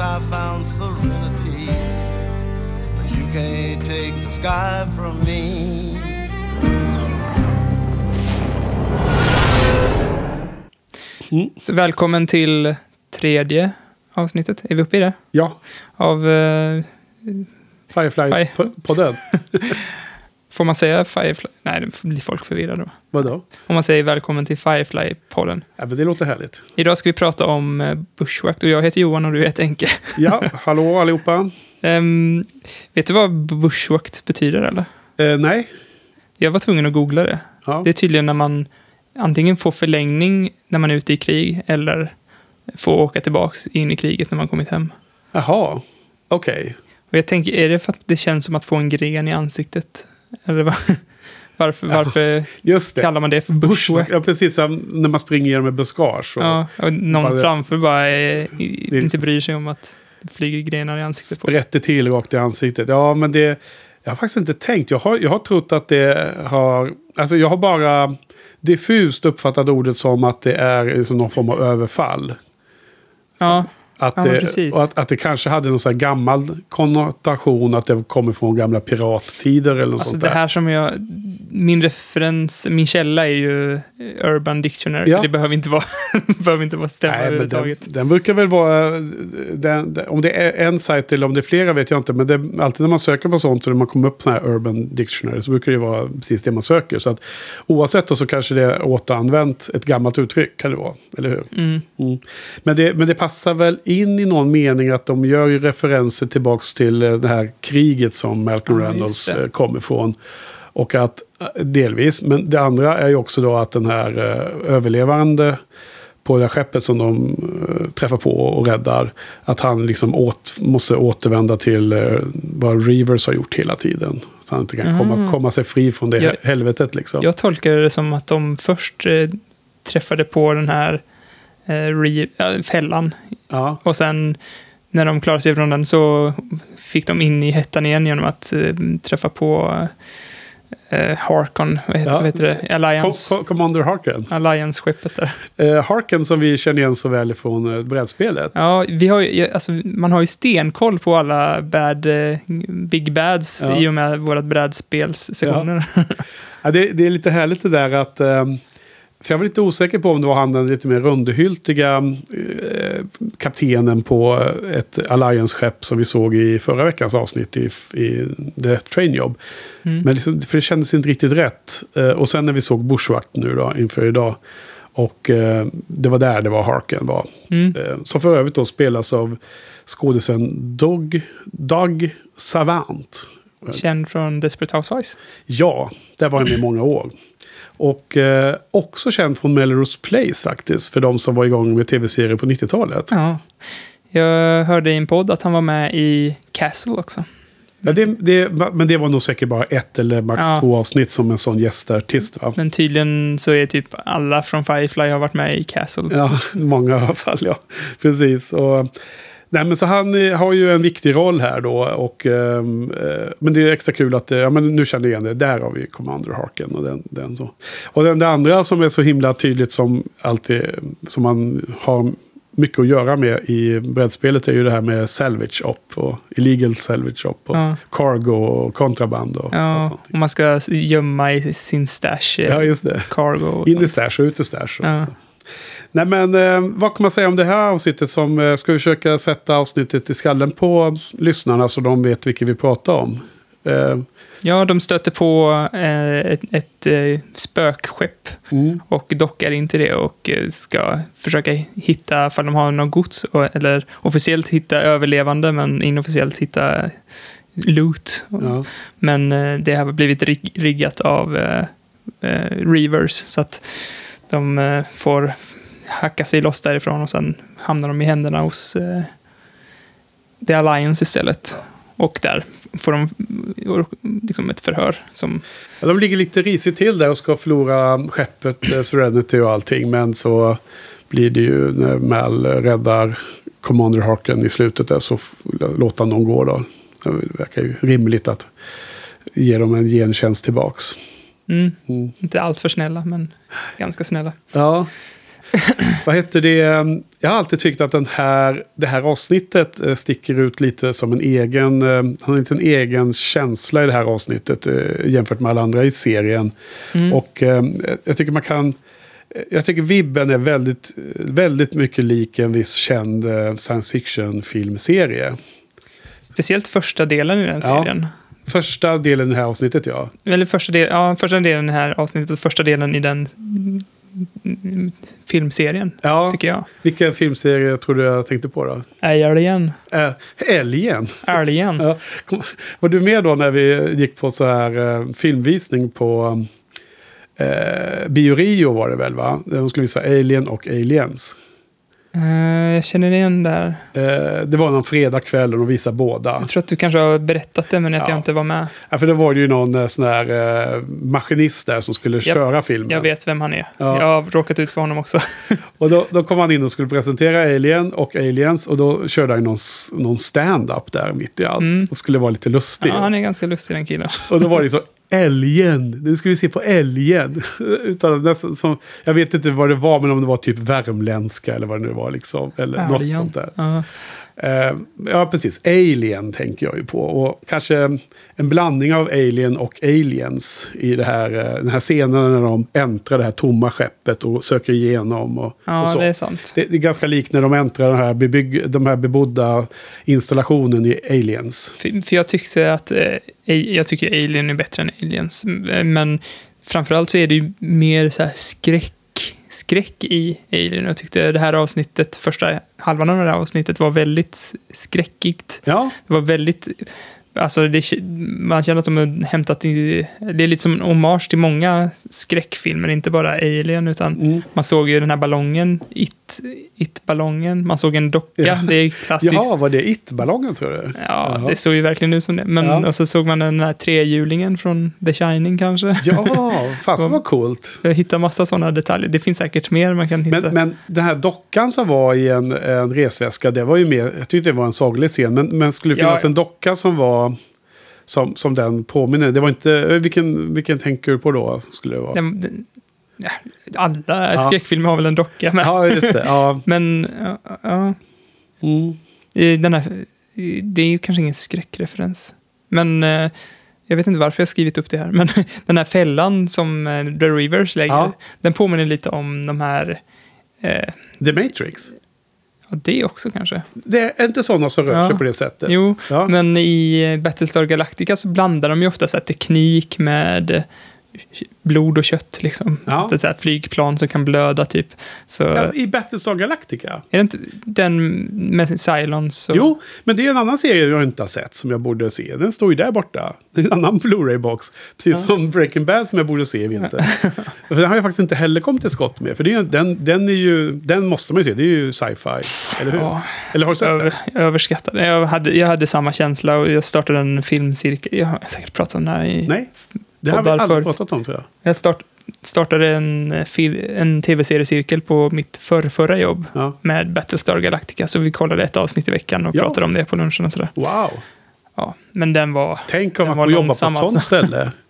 I found serenity. But you can't take the sky from me. Så välkommen till tredje avsnittet. Är vi uppe i det? Ja, Av, Fire. Firefly-podden. får man säga Firefly? Nej, det blir folk förvirrade då. Vadå? Om man säger välkommen till Firefly-podden. Ja, men det låter härligt. Idag ska vi prata om eh, Bushwack och jag heter Johan och du heter Enke. Ja, hallå allihopa. Ehm, vet du vad Bushwack betyder eller? Eh, nej. Jag var tvungen att googla det. Ja. Det är tydligen när man antingen får förlängning när man är ute i krig eller får åka tillbaks in i kriget när man kommit hem. Jaha, okej. Och jag tänker, är det för att det känns som att få en gren i ansiktet? Eller vad? varför, Ja. varför det. kallar man det för bushwack? Ja, precis. När man springer genom ett buskage. Och Ja, och någon Bara- framför bara är, inte bryr sig om att det flyger grenar i ansiktet sprätter till rakt i ansiktet. Ja, men det... Jag har faktiskt inte tänkt. Jag har, jag har trott att det har... Alltså jag har bara diffust uppfattat ordet som att det är som någon form av överfall. Ja, Att, Ja, det, att, att det kanske hade någon sån här gammal konnotation. Att det kommer från gamla pirattider eller något alltså sånt det där. här som jag... Min referens, min källa är ju Urban Dictionary, Ja. så det behöver inte vara, behöver inte vara stämma Nej, men den, överhuvudtaget. den brukar väl vara... Den, den, om det är en sajt eller om det är flera vet jag inte. Men det, alltid när man söker på sånt och man kommer upp här Urban Dictionary så brukar det vara precis det man söker. Så att oavsett då så kanske det är återanvänt ett gammalt uttryck kan det vara. Eller hur? Mm. Mm. Men, det, men det passar väl in i någon mening att de gör ju referenser tillbaks till eh, det här kriget som Malcolm Ja, det. eh, kom ifrån. Och att, eh, delvis, men det andra är ju också då att den här överlevande på det här skeppet som de träffar på och räddar. Att han liksom åt, måste återvända till vad Reavers har gjort hela tiden. Så han inte kan komma, Mm. komma sig fri från det Ja. helvetet liksom. Jag tolkar det som att de först eh, träffade på den här äh, fällan Ja. och sen när de klarade sig från den så fick de in i hettan igen genom att eh, träffa på eh, Harkon, vad heter, Ja. vad heter det? Alliance. Co- Co- Commander Harken. Alliance-skeppet där. Eh, Harken som vi känner igen så väl från eh, brädspelet. Ja, vi har ju, alltså, man har ju stenkoll på alla bad, eh, big bads Ja. i och med vårat brädspelssessioner. Ja, det, det är lite härligt det där att... ehm, för jag var lite osäker på om det var han den lite mer rundhyltiga eh, kaptenen på ett Alliance-skepp som vi såg i förra veckans avsnitt i, i The Train Job. Mm. Men liksom, för det kändes inte riktigt rätt. Eh, och sen när vi såg Bushwack nu då, inför idag. Och eh, det var där det var Harken var. Mm. Eh, som för övrigt då spelas av skådisen Doug, Doug Savant. Känd från Desperate Housewives. Ja, där var han med i många år. Och eh, också känd från Melrose Place faktiskt. För de som var igång med tv-serier på 90-talet. Ja. Jag hörde i en podd att han var med i Castle också. Ja, det, det, men det var nog säkert bara ett eller max Ja. två avsnitt som en sån gästartist. Va? Men tydligen så är typ alla från Firefly har varit med i Castle. Ja, många i alla fall. Ja, precis. Och, nej, men så han eh, har ju en viktig roll här då. Och, ehm, eh, men det är extra kul att eh, ja, men nu känner jag igen det. Där har vi Commander Harken. Och, den, den så. och den, det andra som är så himla tydligt som alltid som man har mycket att göra med i brädspelet är ju det här med salvage op och illegal salvage op och Ja. cargo och kontraband och, och Ja, sånt. och man ska gömma i sin stash, eh, Ja, just det. cargo och In i sånt. stash och ut i stash. Ja. Nej men eh, vad kan man säga om det här avsnittet som eh, ska vi försöka sätta avsnittet i skallen på lyssnarna så de vet vilket vi pratar om. Eh, ja, de stöter på eh, ett, ett eh, spökskepp mm, och dockar in till det och eh, ska försöka hitta, ifall de har något gods, eller officiellt hitta överlevande, men inofficiellt hitta loot. ja. Men det har blivit rig riggat av Reavers, så att de får hacka sig loss därifrån och sen hamnar de i händerna hos eh, The Alliance istället. Och där får de liksom ett förhör som... Ja, de ligger lite risigt till där och ska förlora skeppet eh, Serenity och allting. Men så blir det ju när Mal räddar Commander Harken i slutet där så låter han dem gå då. Det verkar ju rimligt att ge dem en gentjänst tillbaks. Mm, Mm. inte allt för snälla, men ganska snälla. Ja. Vad heter det? Jag har alltid tyckt att den här, det här avsnittet eh, sticker ut lite som en egen, eh, han har lite en egen känsla i det här avsnittet eh, jämfört med alla andra i serien. Mm. Och eh, jag tycker man kan, jag tycker vibben är väldigt, väldigt mycket lik en viss känd eh, science fiction filmserie. Speciellt första delen i den Ja. serien. Första delen i det här avsnittet ja. Eller första, del, ja, första delen i det här avsnittet och första delen i den filmserien, Ja, tycker jag. vilken filmserie tror du jag tänkte på då? Alien. Äh, Alien. Alien. Ja. Var du med då när vi gick på så här eh, filmvisning på eh, Bio Rio var det väl va? De skulle visa Alien och Aliens. Eh, jag känner igen det här. Eh, det var någon fredagkväll och de visade båda. Jag tror att du kanske har berättat det, men att Ja. jag inte var med. Ja, för det var det ju någon eh, sån här maskinist där som skulle köra filmen. Jag vet vem han är. Ja. Jag har råkat ut för honom också. Och då, då kom han in och skulle presentera Alien och Aliens och då körde han någon, någon stand-up där mitt i allt. Mm. Och skulle vara lite lustig. Ja, han är ganska lustig den killen. Och då var det så, Älgen, nu ska vi se på älgen. Utan nästan som, jag vet inte vad det var, men om det var typ värmländska eller vad det nu var. Liksom, eller något Alien. sånt där. Ja. Eh, ja, precis. Alien tänker jag ju på. Och kanske en blandning av Alien och Aliens i det här, eh, den här scenen när de äntrar det här tomma skeppet och söker igenom. Och, och Ja, så. det är sant. Det, det är ganska likt när de äntrar den här, bebygg, de här bebodda installationen i Aliens. För, för jag tyckte att... Eh, jag tycker Alien är bättre än Aliens. Eh, Men framförallt så är det ju mer så här skräck, skräck i Alien. Jag tyckte det här avsnittet, första halvan av det här avsnittet var väldigt skräckigt. Ja, Det var väldigt... Alltså det, man känner att de har hämtat i... Det är lite som en hommage till många skräckfilmer, inte bara Alien, utan mm. man såg ju den här ballongen, It- It-ballongen, man såg en docka, Ja. det är klassiskt. Jaha, var det It-ballongen tror du? Ja, Jaha. det såg ju verkligen ut som det. Men Ja. och så såg man den här trehjulingen från The Shining kanske. Ja, fasen vad coolt. Jag hittade massa sådana detaljer. Det finns säkert mer man kan hitta. Men, men den här dockan som var i en, en resväska, det var ju mer, jag tyckte det var en saglig scen, men, men skulle det finnas ja. en docka som var som, som den påminner, det var inte, eh, vilken, vilken tänker du på då? Skulle det vara? Den- den- alla Ja. skräckfilmer har väl en docka. Men, Ja, just det. Ja. men ja, ja, Mm. den här, det är ju kanske ingen skräckreferens. Men eh, jag vet inte varför jag har skrivit upp det här. Men den här fällan som eh, The Rivers lägger, Ja. den påminner lite om de här... Eh, The Matrix. Ja, det också kanske. Det är inte sådana som rör Ja. sig på det sättet. Jo, Ja. Men i Battlestar Galactica så blandar de ju ofta så teknik med blod och kött. Liksom. Ja. Det är flygplan som kan blöda typ. Så Ja, I Battlestar Galactica. är det inte den med Cylons? Och, Jo, men det är en annan serie jag inte har sett som jag borde se. Den står ju där borta. Det är en annan Blu-ray-box. Precis som Breaking Bad som jag borde se i vinter. för den har jag faktiskt inte heller kommit till skott med. För det är, den, den är ju, den måste man ju se. Det är ju sci-fi. Eller hur? Ja, Eller har du sett över, den? överskattad. Jag hade, jag hade samma känsla och jag startade en filmcirkel. Jag har säkert pratat om det här i... Nej, det har vi aldrig pratat om tror jag. Jag start, startade en, eh, en tv-seriecirkel på mitt förrförra jobb Ja. med Battlestar Galactica. Så vi kollade ett avsnitt i veckan och Ja. pratade om det på lunchen och sådär. Wow. Ja, men den var... Tänk om Den man får jobba på ett sånt alltså. ställe.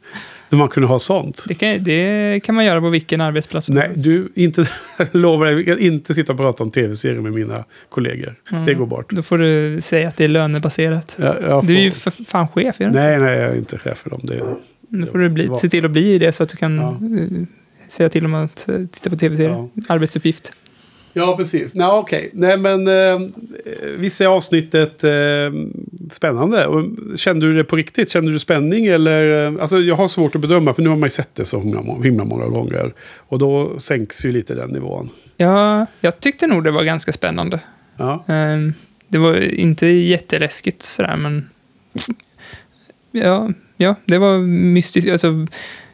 Där man kunde ha sånt. Det kan, det kan man göra på vilken arbetsplats Nej, du, inte, lovar dig, vi kan inte sitta och prata om tv-serier med mina kollegor. Mm. Det går bort. Då får du säga att det är lönebaserat. Jag, jag Du är ju får- för fan chef, du? Nej, nej, jag är inte chef för dem. Det, Då får du bli, var- se till att bli det så att du kan Ja. eh, säga till om att eh, titta på tv-serier. Ja. Arbetsuppgift. Ja, precis. Nej, okej. Nej, men eh, vissa är avsnittet eh, spännande. Och, kände du det på riktigt? Kände du spänning? Eller, eh, alltså, jag har svårt att bedöma, för nu har man ju sett det så himla, himla många gånger. Och då sänks ju lite den nivån. Ja, jag tyckte nog det var ganska spännande. Ja, Ehm, Det var inte jätteläskigt sådär, men... Ja, ja det var mystiskt. Alltså,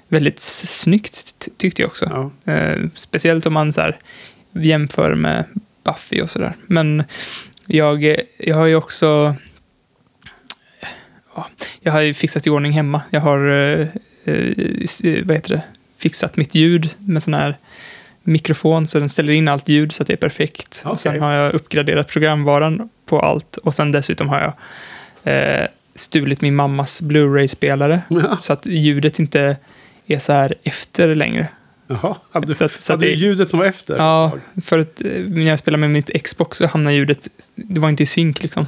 väldigt snyggt ty- tyckte jag också. ja. Eh, speciellt om man så här, jämför med Buffy och sådär. Men jag, jag har ju också... Ja, jag har ju fixat i ordning hemma. Jag har, eh, eh, vad heter det, fixat mitt ljud med sån här mikrofon så den ställer in allt ljud så att det är perfekt. Och sen har jag uppgraderat programvaran på allt och sen dessutom har jag eh, stulit min mammas Blu-ray-spelare Ja. så att ljudet inte är så här efter längre. Jaha, hade, Så att- så hade det- ljudet som var efter? Ja, för att eh, när jag spelade med mitt Xbox så hamnade ljudet, det var inte i synk liksom.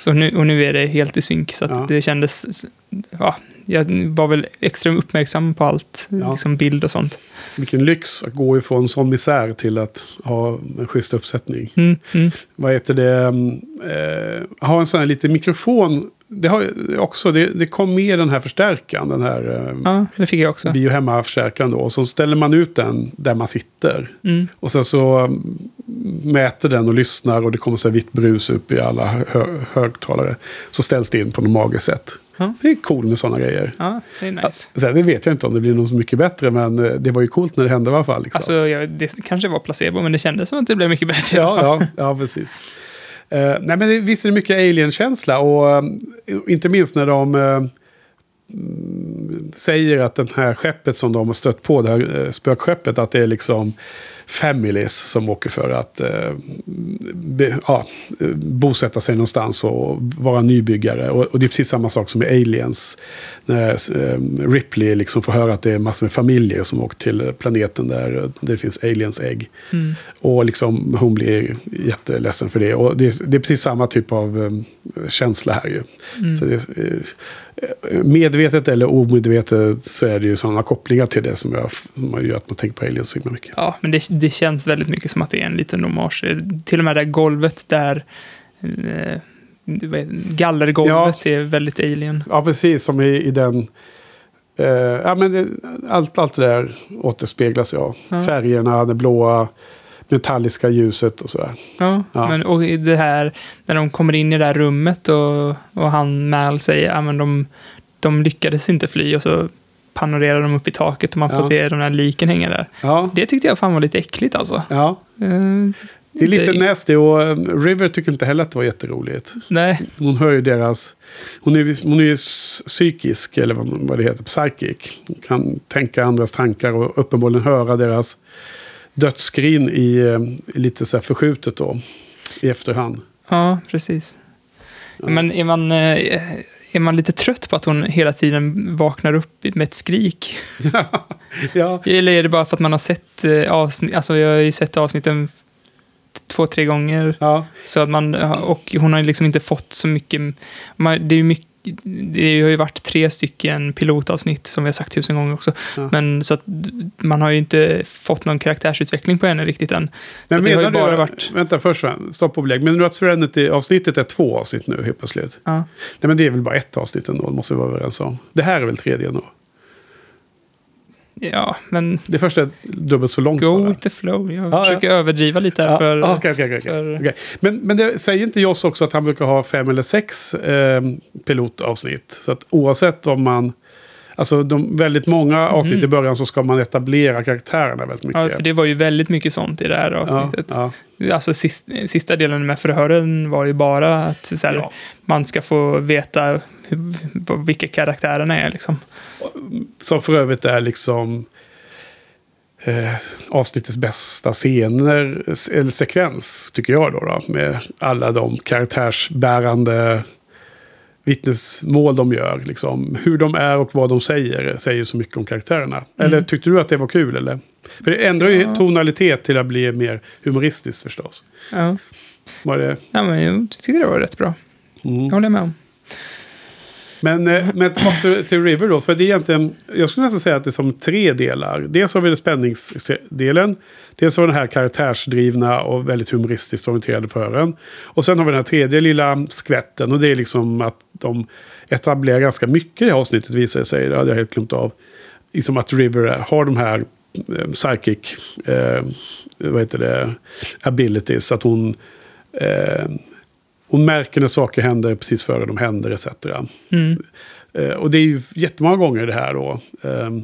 Så nu, och nu är det helt i synk så att Ja. det kändes, ja, jag var väl extra uppmärksam på allt, Ja. liksom bild och sånt. Vilken lyx att gå ifrån sån misär till att ha en schysst uppsättning. Mm, mm. Vad heter det? mm, Eh, ha en sån här liten mikrofon. Det, har också, det, det kom med den här förstärkaren. Den här eh, Ja, det fick jag också. biohemma-förstärkaren då. Och så ställer man ut den där man sitter. Mm. Och sen så mm, mäter den och lyssnar och det kommer så här vitt brus upp i alla hö- högtalare. Så ställs det in på något magiskt sätt. Ja. Det är cool med sådana grejer. Ja, det är nice. Sen, det vet jag inte om det blir något så mycket bättre, men eh, det var ju coolt när det hände i alla fall. Liksom. Alltså, jag, det kanske var placebo, men det kändes som att det blev mycket bättre. ja, ja, ja, precis. Eh, nej, men det, visst är det mycket alien-känsla. Och eh, inte minst när de mm, säger att den här skeppet som de har stött på, det här spökskeppet, att det är liksom families som åker för att eh, be, ja, eh, bosätta sig någonstans och vara nybyggare. Och, och det är precis samma sak som i Aliens. När eh, Ripley liksom får höra att det är massor med familjer som åker till planeten där, det finns aliens ägg. Mm. Och liksom, hon blir jätteledsen för det. Och det, det är precis samma typ av um, känsla här ju. Mm. Så det, eh, medvetet eller omedvetet så är det ju sådana kopplingar till det som, jag, som gör att man tänker på aliens så mycket. Ja, men det, det känns väldigt mycket som att det är en liten hommage. Till och med det där golvet där, eh, gallergolvet är väldigt alien. Ja, precis som i, i den... Eh, ja, men det, allt, allt det där återspeglas ja. Ja. Färgerna, det blåa, metalliska ljuset och sådär. Ja, Ja. Men, och det här, när de kommer in i det här rummet och, och han Mal säger att de, de lyckades inte fly och så panorerar de upp i taket och man får Ja. se de här liken hänga där. Ja, Det tyckte jag fan var lite äckligt alltså. ja. Eh, Det är lite det- nasty och eh, River tycker inte heller att det var jätteroligt. Nej, Hon hör ju deras... Hon är, hon är psykisk, eller vad, vad det heter, psychic. Hon kan tänka andras tankar och uppenbarligen höra deras dödsskrin i, eh, lite så här förskjutet då. I efterhand. ja, precis. Ja. Men är man, eh, är man lite trött på att hon hela tiden vaknar upp med ett skrik? ja, Eller är det bara för att man har sett eh, avsnitt, alltså jag har ju sett avsnitten två, tre gånger. ja, Så att man, och hon har liksom inte fått så mycket, man, det är ju mycket, det har ju varit tre stycken pilotavsnitt som vi har sagt tusen gånger också. Ja. Men så att man har ju inte fått någon karaktärsutveckling på henne riktigt än. Men så det har ju menar bara du, varit, vänta först, stopp och belägg. Men du att Serenity-avsnittet är två avsnitt nu helt plötsligt? ja. Nej men det är väl bara ett avsnitt ändå, måste vi vara överens om. Det här är väl tredje ändå? Ja, men Det första är dubbelt så långt go bara. with the flow. Jag Ja, försöker överdriva lite här Ja, för... ja, okej, okej, okej, för-. Men, men det säger inte Joss också att han brukar ha fem eller sex eh, pilotavsnitt? Så att oavsett om man... Alltså de, väldigt många avsnitt Mm. i början så ska man etablera karaktärerna väldigt mycket. Ja, för det var ju väldigt mycket sånt i det här ja, avsnittet. ja, Alltså sist, sista delen med förhören var ju bara att så här, ja. man ska få veta hur, vilka karaktärerna är liksom. Som för övrigt är liksom eh, avsnittets bästa scener, eller sekvens, tycker jag då, då. Med alla de karaktärsbärande vittnesmål de gör. Liksom. Hur de är och vad de säger säger så mycket om karaktärerna. Eller tyckte du att det var kul? Eller? För det ändrar ju Ja. tonalitet till att bli mer humoristiskt förstås. Ja. Var det? ja, men jag tyckte det var rätt bra. Mm. Jag håller med om. Men, eh, men tillbaka till, River då. För det är egentligen, jag skulle nästan säga att det är som tre delar. Dels har vi den spänningsdelen. Dels har vi den här karaktärsdrivna och väldigt humoristiskt orienterade förhören. Och sen har vi den här tredje lilla skvätten. Och det är liksom att de etablerar ganska mycket i det här avsnittet visar det sig. Det hade jag helt glömt av. Liksom att River har de här eh, psychic eh, vad heter det, abilities. Att hon, eh, hon märker när saker händer precis före de händer etc. Mm. Eh, och det är ju jättemånga gånger det här då. Ehm,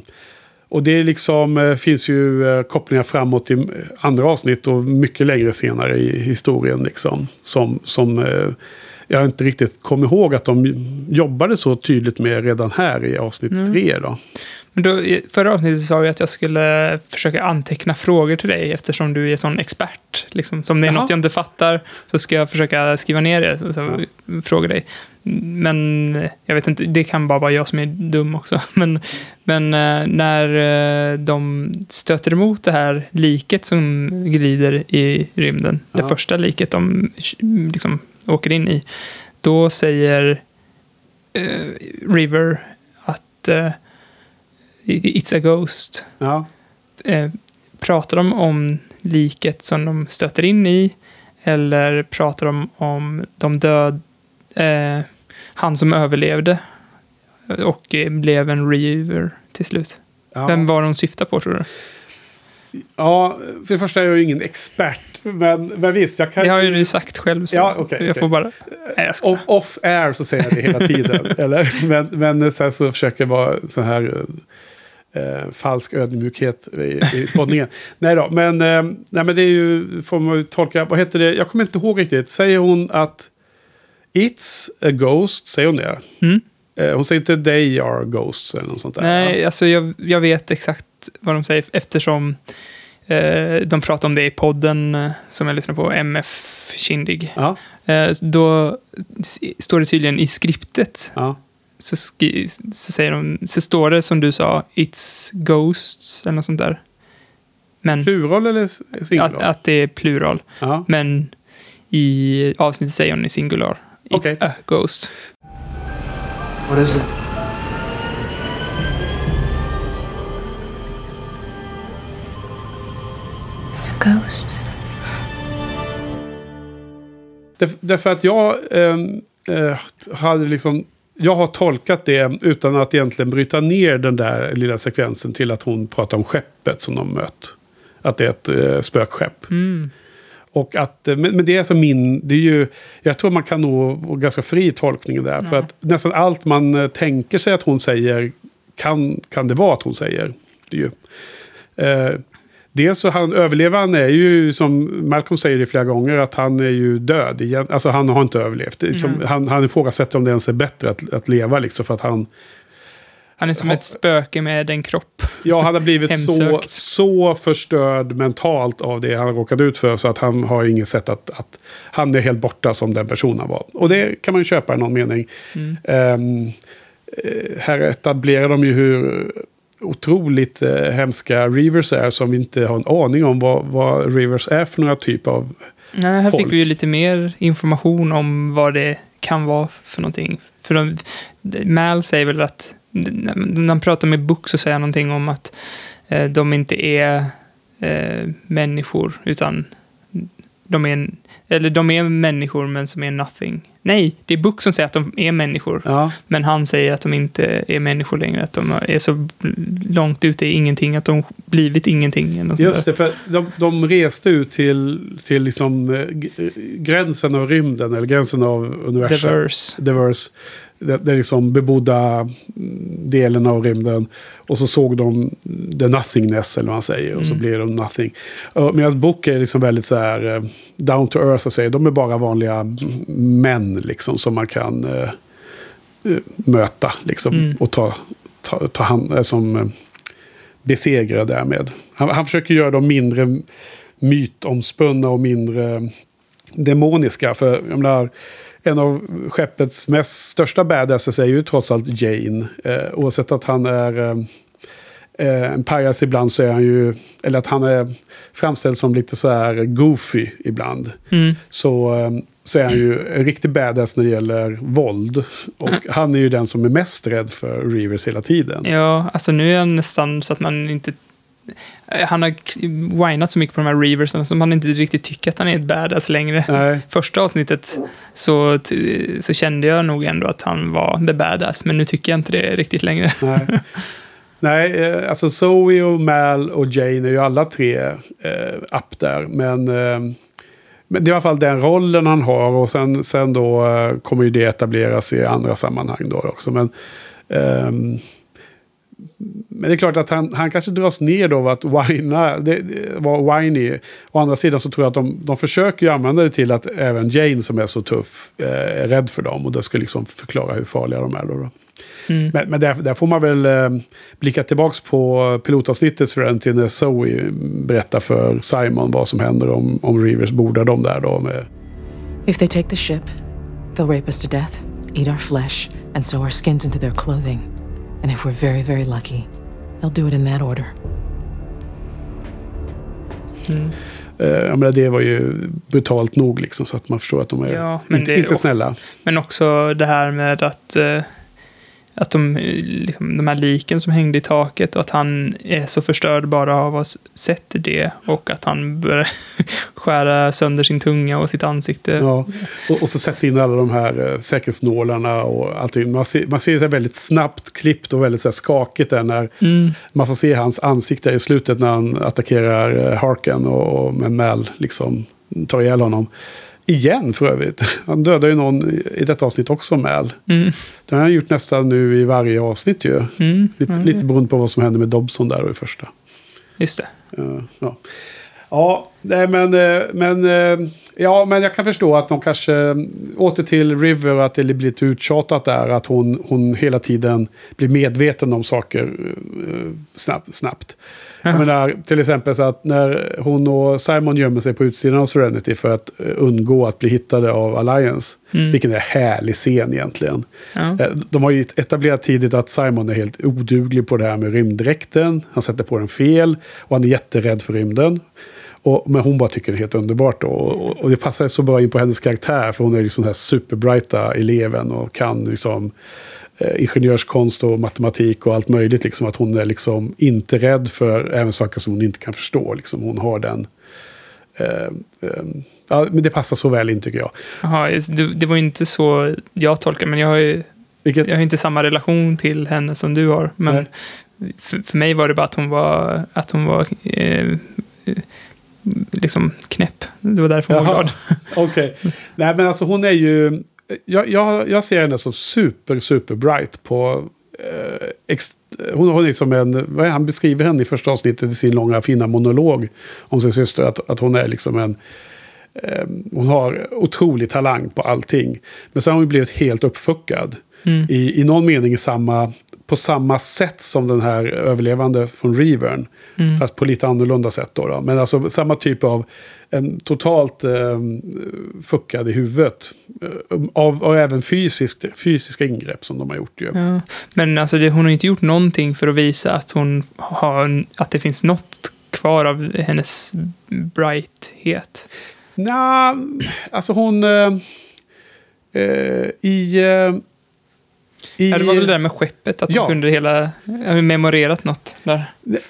Och det liksom, eh, finns ju eh, kopplingar framåt i andra avsnitt och mycket längre senare i historien. Liksom, som, som jag inte riktigt kommer ihåg att de jobbade så tydligt med redan här i avsnitt Mm. tre. Då. Men då, i förra avsnittet sa vi att jag skulle försöka anteckna frågor till dig eftersom du är sån expert. Liksom. Så om det är Jaha. något jag inte fattar så ska jag försöka skriva ner det. Så, så fråga dig. Men eh, jag vet inte, det kan bara vara jag som är dum också. Men, men eh, när eh, de stöter emot det här liket som glider i rymden, det Ja. första liket de liksom åker in i, då säger eh, River att eh, It's a Ghost. Ja. Eh, pratar de om liket som de stöter in i? Eller pratar de om de död... Eh, han som överlevde och eh, blev en River till slut. Ja. Vem var de syftar på tror du? ja, för det första är jag ju ingen expert. Men, men visst, jag kan... Det har ju du sagt själv. Så Ja, okej, jag okej. får bara... Nej, jag. Off, off air så säger jag det hela tiden. eller? Men, men sen så försöker jag vara så här eh, falsk ödmjukhet i, i poddningen. nej då, men, eh, nej, men det är ju, får man ju tolka, vad heter det, jag kommer inte ihåg riktigt. Säger hon att It's a ghost, säger hon det? Mm. Eh, hon säger inte they are ghosts eller något sånt där. Nej, alltså jag, jag vet exakt vad de säger eftersom eh, de pratar om det i podden eh, som jag lyssnar på, MF Kindig. Ja, Eh, då står det tydligen i skriptet, ja. Så, skri, så, säger de, så står det som du sa, It's Ghosts eller något sånt där. Men Plural eller singular? att, att det är plural. ja. Men i avsnittet säger hon i singular. It's Okej. a ghost. What is it? It's a ghost. Där- Därför att jag ehm, eh, hade liksom... Jag har tolkat det utan att egentligen bryta ner den där lilla sekvensen till att hon pratar om skeppet som de mött. Att det är ett eh, spökskepp. Mm. Och att, eh, men, men det är alltså min, det är ju, jag tror man kan nog vara ganska fri i tolkningen där. För Ja. att nästan allt man eh, tänker sig att hon säger kan, kan det vara att hon säger. Det är ju. Eh, dels så han, överlevaren är ju, som Malcolm säger det flera gånger, att han är ju död. Igen. Alltså han har inte överlevt. Liksom, Nej. han, han ifrågasätter om det ens är bättre att, att leva liksom. För att han, Han är som Ja. ett spöke med en kropp. Ja, han har blivit så, så förstörd mentalt av det han har råkat ut för. Så att han har inget sätt att, att... Han är helt borta som den personen var. Och det kan man ju köpa i någon mening. Mm. Eh, här etablerar de ju hur otroligt eh, hemska Rivers är. Som vi inte har en aning om vad, vad Rivers är för några typ av... Nej, här folk. fick vi ju lite mer information om vad det kan vara för någonting. För de, Mal säger väl att, när han pratar med Book så säger han någonting om att eh, de inte är eh, människor, utan de är, eller de är människor men som är nothing. Nej, det är Book som säger att de är människor, Ja, men han säger att de inte är människor längre, att de är så långt ute i ingenting, att de blivit ingenting. Just det. För de, de reste ut till, till liksom, eh, g- gränsen av rymden. Eller gränsen av universum. Diverse. Diverse. Är liksom bebodda mm, delen av rymden. Och så såg de the nothingness, eller vad man säger. Och så Mm. blev de nothing. Medan Book är liksom väldigt så här eh, down to earth, så säga. De är bara vanliga mm, män, liksom, som man kan eh, möta. Liksom, Mm. Och ta, ta, ta hand som eh, besegra därmed. Han, han försöker göra dem mindre mytomspunna och mindre demoniska. För jag menar, en av skeppets mest största badasses är ju trots allt Jane. Eh, oavsett att han är eh, eh, en pajas ibland så är han ju, eller att han är framställd som lite så här goofy ibland. Mm. Så, eh, så är han ju en riktig badass när det gäller våld. Och han är ju den som är mest rädd för Reavers hela tiden. Ja, alltså nu är han nästan så att man inte... Han har whinat så mycket på de här reversen så man inte riktigt tycker att han är ett badass längre. Nej. Första avsnittet så, så kände jag nog ändå att han var the badass, men nu tycker jag inte det riktigt längre. Nej. Nej, eh, alltså Zoe och Mal och Jane är ju alla tre eh, upp där. Men, eh, men det är i alla fall den rollen han har. Och sen, sen då eh, kommer ju det etableras i andra sammanhang då också. Men, ehm, men det är klart att han, han kanske dras ner då av att whina, det, det var whiny. Å andra sidan så tror jag att de, de försöker ju använda det till att även Jane som är så tuff eh, är rädd för dem. Och det ska liksom förklara hur farliga de är då. då. Mm. Men, men där, där får man väl eh, blicka tillbaka på pilotavsnittet Serenity när Zoe berättar för Simon vad som händer om, om Rivers bordar dem där då. Med, If they take the ship, they'll rape us to death, eat our flesh, and sew our skins into their clothing. And if we're very, very lucky, they'll do it in that order. eh, jag menar, det var ju brutalt nog liksom så att man förstår att de är Ja, inte, det- inte snälla. Men också det här med att, eh, att de, liksom, de här liken som hängde i taket och att han är så förstörd bara av att ha sett det och att han börjar skära sönder sin tunga och sitt ansikte. Ja, och, och så sätta in alla de här eh, säkerhetsnålarna och allting. Man ser, man ser det väldigt snabbt klippt och väldigt så här skakigt där när Mm. man får se hans ansikte i slutet när han attackerar eh, Harken och, och med Mal liksom tar ihjäl honom. Igen för övrigt. Han dödar ju någon i- detta avsnitt också, Mal. Mm. Det har han gjort nästan nu i varje avsnitt ju. Mm. Lite, Mm. lite beroende på vad som händer med Dobson där och i första. Just det. Eh, ja. Ja, nej, men, eh, men, eh, ja, men jag kan förstå att de kanske eh, åter till River att det blir lite uttjatat där. Att hon, hon hela tiden blir medveten om saker snabbt. snabbt. Jag menar, till exempel så att när hon och Simon gömmer sig på utsidan av Serenity för att eh, undgå att bli hittade av Alliance. Mm. Vilken är härlig scen egentligen. Ja. Eh, De har ju etablerat tidigt att Simon är helt oduglig på det här med rymddräkten. Han sätter på den fel och han är jätterädd för rymden. Och, men hon bara tycker det är helt underbart då. Och, och- och det passar så bra in på hennes karaktär. För hon är liksom den här superbrighta eleven och kan liksom eh, ingenjörskonst och matematik och allt möjligt. Liksom, att hon är liksom inte rädd för även saker som hon inte kan förstå. Liksom, hon har den... Eh, eh, ja, men det passar så väl in tycker jag. Jaha, det, det var inte så jag tolkar, men jag har ju Vilket, jag har inte samma relation till henne som du har. Men för, för mig var det bara att hon var, att hon var eh, liksom knäpp. Det var därför hon var Jaha. glad. Okej. Nej, men alltså hon är ju... Jag, jag, jag ser henne som super, super bright på... Eh, ex, hon, är som en... Vad är, han beskriver henne i första avsnittet i sin långa fina monolog om sin syster. Att, att hon är liksom en... Eh, hon har otrolig talang på allting. Men sen har hon blivit helt uppfuckad. Mm. I, I någon mening i samma, på samma sätt som den här överlevande från Revern. Mm. Fast på lite annorlunda sätt då. då. Men alltså samma typ av en totalt eh, fuckad i huvudet. Eh, av, och även fysiskt, fysiska ingrepp som de har gjort ju. Ja. Men alltså, det, hon har inte gjort någonting för att visa att, hon har, att det finns något kvar av hennes brighthet. Nja, alltså hon... Eh, eh, I... Eh, i Ja, det var väl det där med skeppet, att Ja. hon kunde hela, memorerat något där.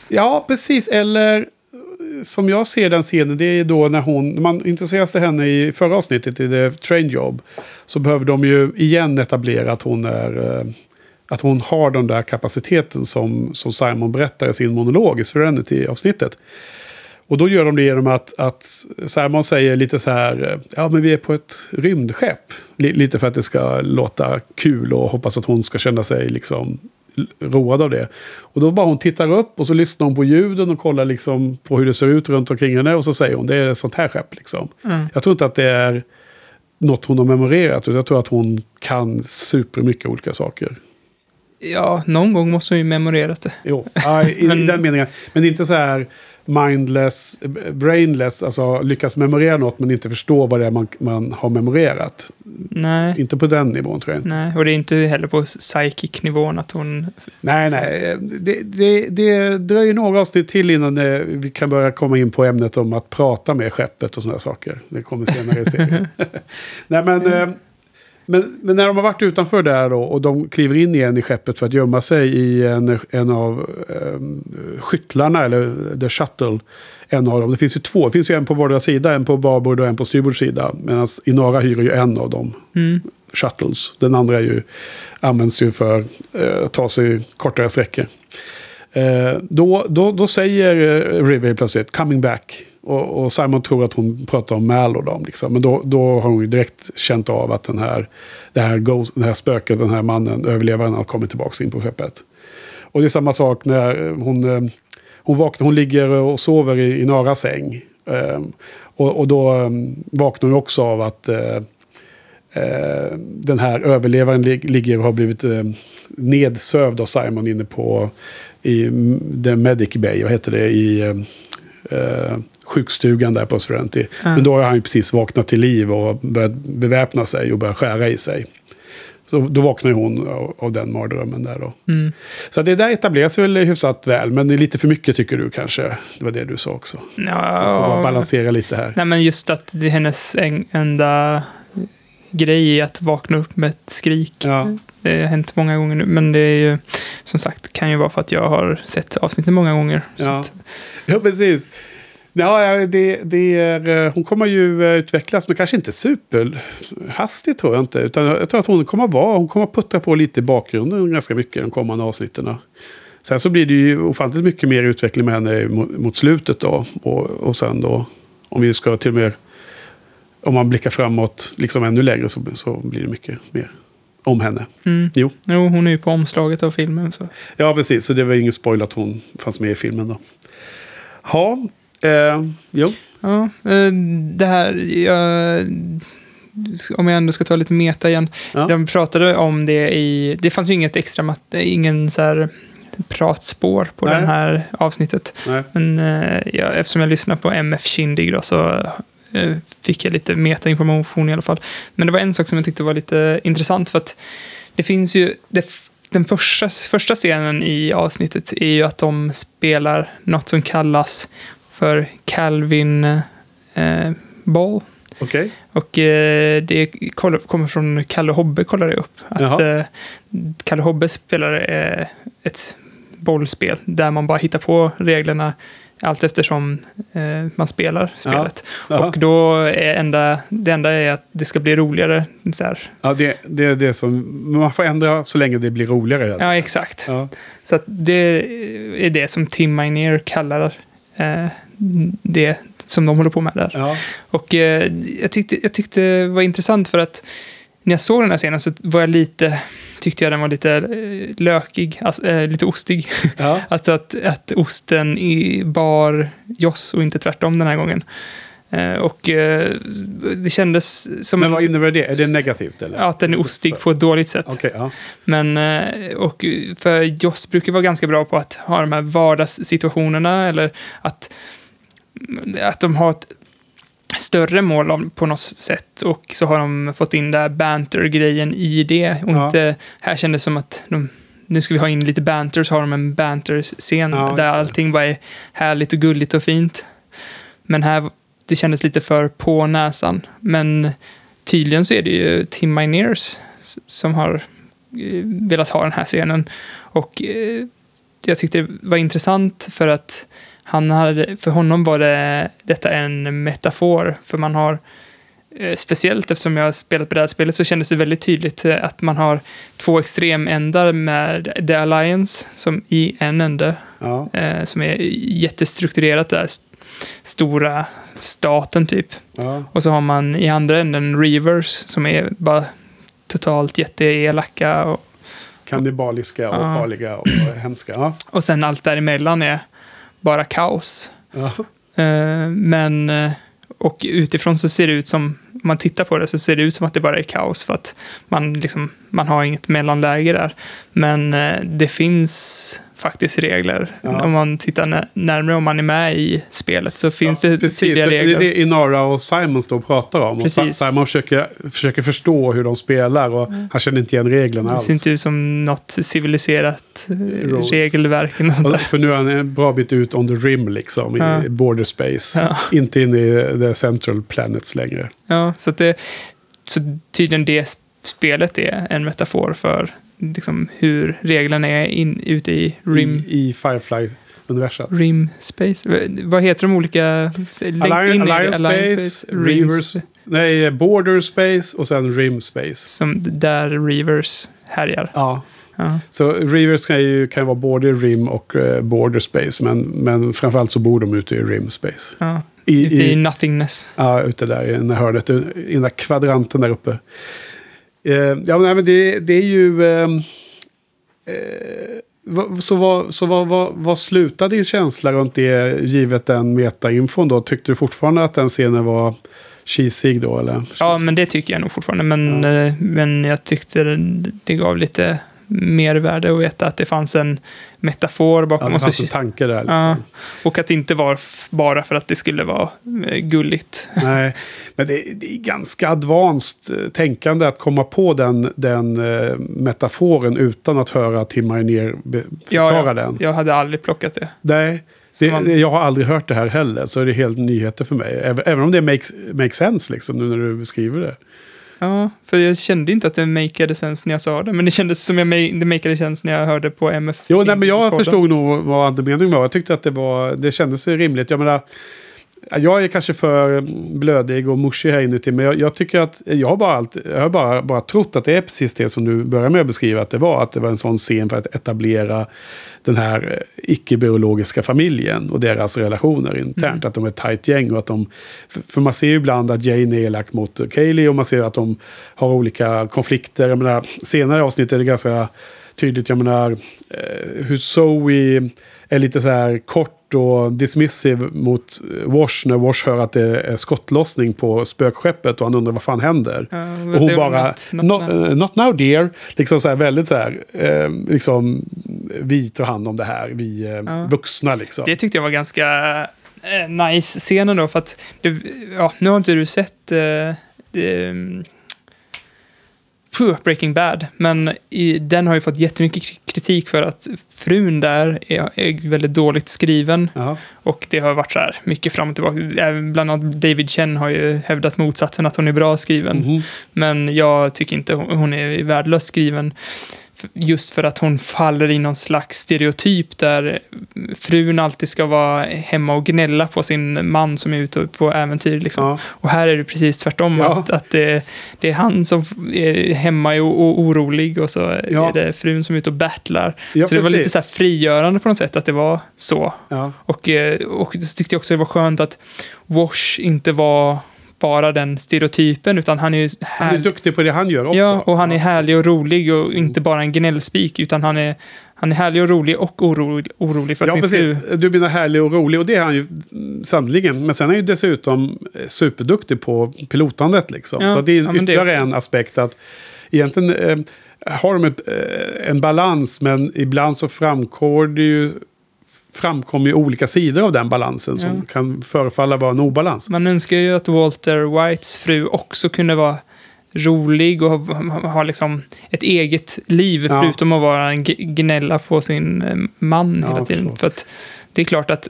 Ja, precis. Eller som jag ser den scenen, det är då när hon, man intresseras henne i förra avsnittet i The Train Job, så behöver de ju igen etablera att hon är, eh, att hon har den där kapaciteten som, som Simon berättar i sin monolog i Serenity-avsnittet. Och då gör de det genom att, att Simon säger lite så här, eh, ja men vi är på ett rymdskepp. Li- Lite för att det ska låta kul och hoppas att hon ska känna sig liksom road av det. Och då bara hon tittar upp och så lyssnar hon på ljuden och kollar liksom på hur det ser ut runt omkring henne. Och så säger hon, det är ett sånt här skepp liksom. Mm. Jag tror inte att det är något hon har memorerat. utan Jag tror att hon kan supermycket olika saker. Ja, någon gång måste hon ju memorerat det. Jo, ja, i, i Men- den meningen. Men det är inte så här mindless, brainless, alltså lyckas memorera något men inte förstå vad det är man, man har memorerat. Nej. Inte på den nivån tror jag inte. Nej, och det är inte heller på psychic-nivån att hon... Nej, nej. Det, det, det dröjer några avsnitt till innan eh, vi kan börja komma in på ämnet om att prata med skeppet och sådana saker. Det kommer senare i serien. nej, men, eh, men, men när de har varit utanför där då och de kliver in igen i skeppet för att gömma sig i en, en av um, skyttlarna, eller the shuttle. En av dem. Det finns ju två. Det finns ju en på vardera sida. En på babord och en på styrbord sida. Medan Inara hyr ju en av dem. Mm. Shuttles. Den andra ju, används ju för eh, att ta sig kortare sträckor. Eh, då, då, då säger eh, River plötsligt coming back. Och, och Simon tror att hon pratar om Mal och dem. Liksom. Men då, då har hon ju direkt känt av att den här, det här, ghost, det här spöket, den här mannen, överlevaren, har kommit tillbaka in på skeppet. Och det är samma sak när eh, hon, eh, hon vaknar, hon ligger och sover i, i Naras säng. Eh, och, och då mm, vaknar hon också av att eh, eh, den här överlevaren lig, ligger och har blivit eh, nedsövd av Simon inne på i mm, The Medic Bay, vad heter det, i eh, sjukstugan där på Serenity. Men då har han ju precis vaknat till liv och börjat beväpna sig och börjat skära i sig. Så då vaknar ju hon av, den mardrömmen där då. Mm. Så det där etableras väl hyfsat väl, men det är lite för mycket tycker du kanske. Det var det du sa också. Ja, balansera lite här. nej men just att det är hennes en, enda grej är att vakna upp med ett skrik. Ja, Det har hänt många gånger nu, men det är ju som sagt, kan ju vara för att jag har sett avsnittet många gånger. Ja. att, ja precis. Ja, det, det är, eh, hon kommer ju eh, utvecklas, men kanske inte superhastigt tror jag inte. Utan jag tror att hon kommer vara, hon kommer puttra på lite i bakgrunden ganska mycket de kommande avsnitten. Sen så blir det ju ofantligt mycket mer utveckling med henne mot, mot slutet då. Och, och sen då, om vi ska till och med, om man blickar framåt liksom ännu längre så, så blir det mycket mer om henne. mm. Jo. Jo, hon är ju på omslaget av filmen. Så. Ja, precis. Så det var ingen spoil att hon fanns med i filmen då. Ja, eh, jo. Ja, eh, det här, jag, om jag ändå ska ta lite meta igen. Ja. De pratade om det i, det fanns ju inget extra, mat, ingen så här pratspår på Nej. det här avsnittet. Nej. Men eh, ja, eftersom jag lyssnar på MF Kindig då, så fick jag lite metainformation i alla fall. Men det var en sak som jag tyckte var lite intressant för att det finns ju, det, den första, första scenen i avsnittet är ju att de spelar något som kallas för Calvin eh, Ball. Okej. Och eh, det kommer från Kalle Hobbe, kollade jag upp. Att eh, Kalle Hobbe spelar eh, ett bollspel där man bara hittar på reglerna allt eftersom eh, man spelar spelet. Jaha. Och då är enda, det enda är att det ska bli roligare. Så här. Ja, det, det är det som... Man får ändra så länge det blir roligare. Ja, exakt. Ja. Så det är det som Tim Minear kallar eh, det som de håller på med där. Ja. Och eh, jag, tyckte, jag tyckte det var intressant för att när jag såg den här scenen så var jag lite, tyckte jag den var lite eh, lökig, alltså, eh, lite ostig. Ja. alltså att, att osten i bar Joss och inte tvärtom den här gången. Eh, och eh, det kändes som Men vad innebär det? Är det negativt eller? att den är ostig på ett dåligt sätt. Okej, ja. Men, och för Joss brukar vara ganska bra på att ha de här vardagssituationerna eller att, att de har ett större mål på något sätt och så har de fått in där banter-grejen i det och Ja. inte, här kändes det som att de, nu ska vi ha in lite banter så har de en banter-scen Ja, där allting bara är härligt och gulligt och fint. Men här, det kändes lite för på näsan. Men tydligen så är det ju Tim Minears som har eh, velat ha den här scenen. Och eh, jag tyckte det var intressant för att han hade, för honom var det, detta en metafor. För man har, eh, speciellt eftersom jag har spelat brädspelet så kändes det väldigt tydligt eh, att man har två extremändar med The Alliance som i en ände ja. eh, som är jättestrukturerat där. st- Stora staten typ. ja. Och så har man i andra änden Reavers som är bara totalt jätteelaka. Och, Kannibaliska och Ja. farliga och hemska. Ja. och sen allt däremellan är bara kaos. Ja. Eh, men, eh, och utifrån så ser det ut som, om man tittar på det så ser det ut som att det bara är kaos för att man, liksom, man har inget mellanläge där. Men eh, det finns faktiskt regler. Ja. Om man tittar nä- närmare, om man är med i spelet så finns Ja, det precis. tydliga Det är regler. det Inara och Simon står och pratar om. Och Precis. Simon försöker, försöker förstå hur de spelar och han känner inte igen reglerna Det alls. ser inte ut som något civiliserat eh, Rules. regelverk. Och för nu är han en bra bit ut on the rim liksom, Ja. i border space. Ja. Inte in i the central planets längre. Ja, så, att det, så tydligen det spelet är en metafor för liksom, hur reglerna är in, ute i rim, I, i Firefly-universat. rim space. Vad heter de olika? Alliance, Alliance Space, Rim Reavers, sp- nej, Border Space och sen Rim Space. Som där Reavers härjar. Ja, Ja. så Reavers kan ju kan vara både Rim och eh, Border Space, men, men framförallt så bor de ute i Rim Space. Ja. I, i i, nothingness. ja, ute där i hörnet, i den där kvadranten där uppe. Eh, ja, men, nej, men det, det är ju... ehm, eh, Så, vad, så vad, vad, vad slutade din känsla runt det givet den metainfon då? Tyckte du fortfarande att den scenen var cheesig då eller? Ja, men det tycker jag nog fortfarande. Men, eh, men jag tyckte det, det gav lite mervärde att veta att det fanns en metafor ja, bakom. det och, fanns en tanke där. Liksom. ja, och att det inte var bara för att det skulle vara eh, gulligt. Nej, men det, det är ganska advanced eh, tänkande att komma på den, den eh, metaforen utan att höra Tim Mariner förklara Ja, den. jag hade aldrig plockat det. Nej, det, man- jag har aldrig hört det här heller, så är det helt nyheter för mig. Även, även om det makes, makes sense liksom, nu när du beskriver det. Ja, för jag kände inte att det makeade sense när jag sa det. Men det kändes som jag det makeade sense när jag hörde på MF. Jo, nej, men jag förstod nog vad andemeningen var. Jag tyckte att det, var, det kändes rimligt. Jag menar, jag är kanske för blödig och mushig här inuti, men jag, jag tycker att jag har, bara, allt, jag har bara, bara trott att det är precis det som du börjar med att beskriva att det var. Att det var en sån scen för att etablera den här eh, icke-biologiska familjen och deras relationer internt. Att de är ett tajt gäng och att de... För, man ser ju ibland att Jane är elak mot Kaylee och man ser att de har olika konflikter. Jag menar, senare avsnitt är det ganska tydligt, jag menar, eh, hur Zoe är lite så här kort och dismissive mot eh, Wash när Wash hör att det är skottlossning på spökskeppet och han undrar vad fan händer. Vad och hon bara, Not- not not, now." eh, not now dear. Liksom så här väldigt så här, eh, liksom, vi tar hand om det här, vi eh, vuxna liksom. Det tyckte jag var ganska eh, nice scenen då. För att, det, ja, nu har inte du sett eh, eh, puh, Breaking Bad, men i, den har ju fått jättemycket kri- kritik för att frun där är, är väldigt dåligt skriven. Ja. Och det har varit så här mycket fram och tillbaka. Även Bland annat David Chen har ju hävdat motsatsen, att hon är bra skriven. Mhm. Men jag tycker inte hon hon är värdelöst skriven. Just för att hon faller i någon slags stereotyp där frun alltid ska vara hemma och gnälla på sin man som är ute på äventyr. Liksom. Ja. Och här är det precis tvärtom. Ja. Att, att det, det är han som är hemma och, orolig och så Ja. är det frun som är ute och battlar. Så det var precis. lite så här frigörande på något sätt att det var så. Och, eh, och så tyckte jag också det var skönt att Wash inte var bara den stereotypen, utan han är ju Han är duktig på det han gör också. Ja, och han är härlig och rolig och inte bara en gnällspik, utan han är, han är härlig och rolig och orolig, orolig för Ja, sin precis. fru. Du menar härlig och rolig och det är han ju mm, sannoliken. Men sen är han ju dessutom eh, superduktig på pilotandet liksom. Ja, så det är ja, ytterligare också. en aspekt att egentligen eh, har de ett, eh, en balans men ibland så framgår det ju framkommer ju olika sidor av den balansen som Ja. kan förefalla vara en obalans. Man önskar ju att Walter Whites fru också kunde vara rolig och ha, ha, liksom ett eget liv, Ja. förutom att vara en gnälla på sin eh, man Ja, hela tiden. förstår. För att det är klart att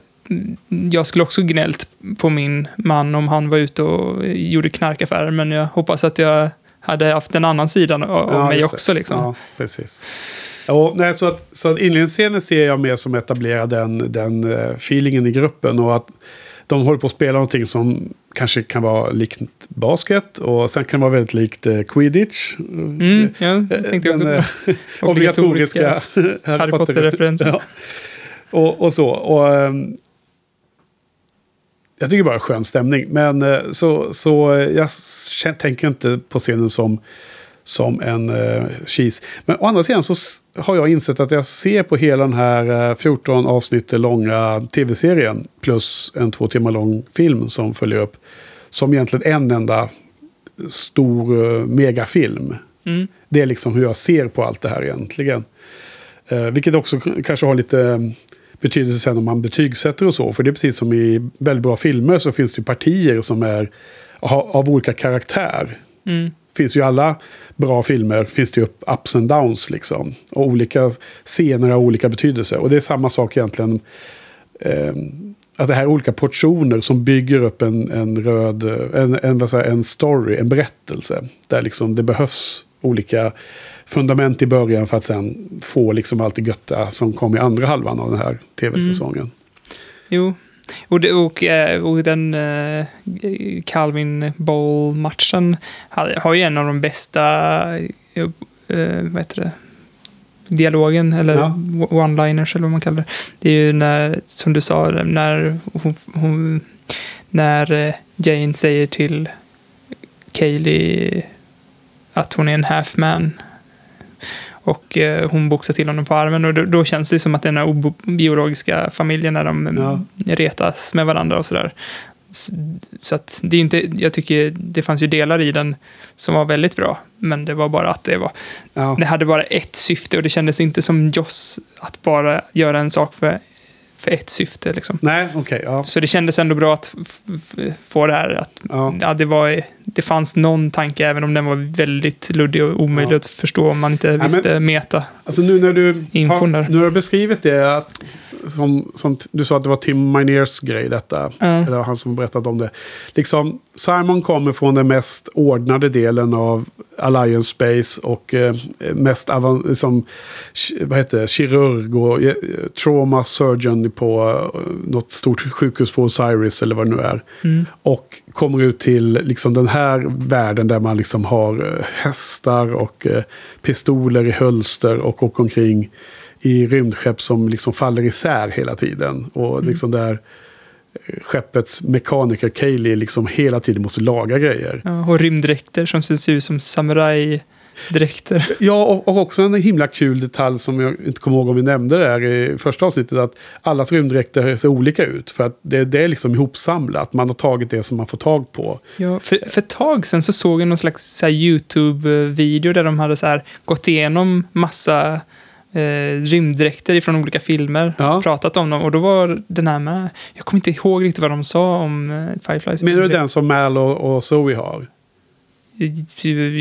jag skulle också gnällt på min man om han var ute och gjorde knarkaffärer, men jag hoppas att jag hade haft den annan sidan av Ja, mig också. Liksom. Ja, precis. Ja, nej, så att, så att inledningsscenen ser jag mer som etablerar den, den eh, feelingen i gruppen. Och att de håller på att spela någonting som kanske kan vara likt basket. Och sen kan det vara väldigt likt eh, quidditch. Mm, ja, det tänkte jag Den, också på. eh, obligatoriska Harry Potter-referensen. Ja. Och, och så. Och, ehm, jag tycker bara det är skön stämning. Men eh, så, så eh, jag tänker inte på scenen som, som en uh, cheese. Men å andra sidan så har jag insett att jag ser på hela den här eh, 14 avsnitt långa tv-serien plus en två timmar lång film som följer upp. Som egentligen en enda stor uh, megafilm. Mm. Det är liksom hur jag ser på allt det här egentligen. Eh, vilket också kanske har lite eh, betydelse sen om man betygsätter och så. För det är precis som i väldigt bra filmer så finns det partier som är av olika karaktär. Mm. Finns ju alla bra filmer, finns det ju ups and downs liksom. Och olika scener har olika betydelse. Och det är samma sak egentligen. Eh, att det här är olika portioner som bygger upp en, en röd, en, en, jag, en story, en berättelse. Där liksom det behövs olika fundament i början för att sen få liksom allt det götta som kom i andra halvan av den här tv-säsongen. Jo. Och, och, eh, och den eh, Calvin Bowl-matchen har, ju en av de bästa eh, vad heter det? dialogen, eller Ja. one-liners eller vad man kallar det. Det är ju när, som du sa, när, hon, hon, när Jane säger till Kaylee att hon är en half man. Och eh, hon boxar till honom på armen och då, då känns det som att den här obiologiska familjen när de Ja. retas med varandra och sådär. S- Så att det är inte, jag tycker det fanns ju delar i den som var väldigt bra. Men det var bara att det var, Ja. det hade bara ett syfte och det kändes inte som Joss att bara göra en sak för, för ett syfte liksom. Nej, okej. ja. Så det kändes ändå bra att få det här att Ja. ja, det, var, det fanns någon tanke, även om den var väldigt luddig och omöjlig Ja. att förstå om man inte men- visste meta. Alltså nu när du har, nu har beskrivit det, att, som, som du sa att det var Tim Minears grej detta. Ja. Eller han som berättat om det. Liksom, Simon kommer från den mest ordnade delen av Alliance Space och eh, mest avan- liksom, vad heter det, kirurg och eh, trauma surgeon på eh, något stort sjukhus på Osiris eller vad det nu är. Mm. Och kommer ut till liksom den här världen där man liksom har eh, hästar och eh, pistoler i hölster och åker omkring i rymdskepp som liksom faller isär hela tiden. Och liksom där skeppets mekaniker Kaylee liksom hela tiden måste laga grejer. Ja, och rymddräkter som ser ut som samurajdräkter. Ja, och, och också en himla kul detalj som jag inte kommer ihåg om vi nämnde där i första avsnittet. Att allas rymddräkter ser olika ut. För att det, det är liksom ihopsamlat. Man har tagit det som man får tag på. Ja, för, för ett tag sedan så såg jag någon slags så YouTube-video där de hade så här gått igenom massa eh, rymddräkter från olika filmer. Ja. Pratat om dem och då var den här med. Jag kommer inte ihåg riktigt vad de sa om eh, Fireflies. Menar du den som Mal och, och Zoe har?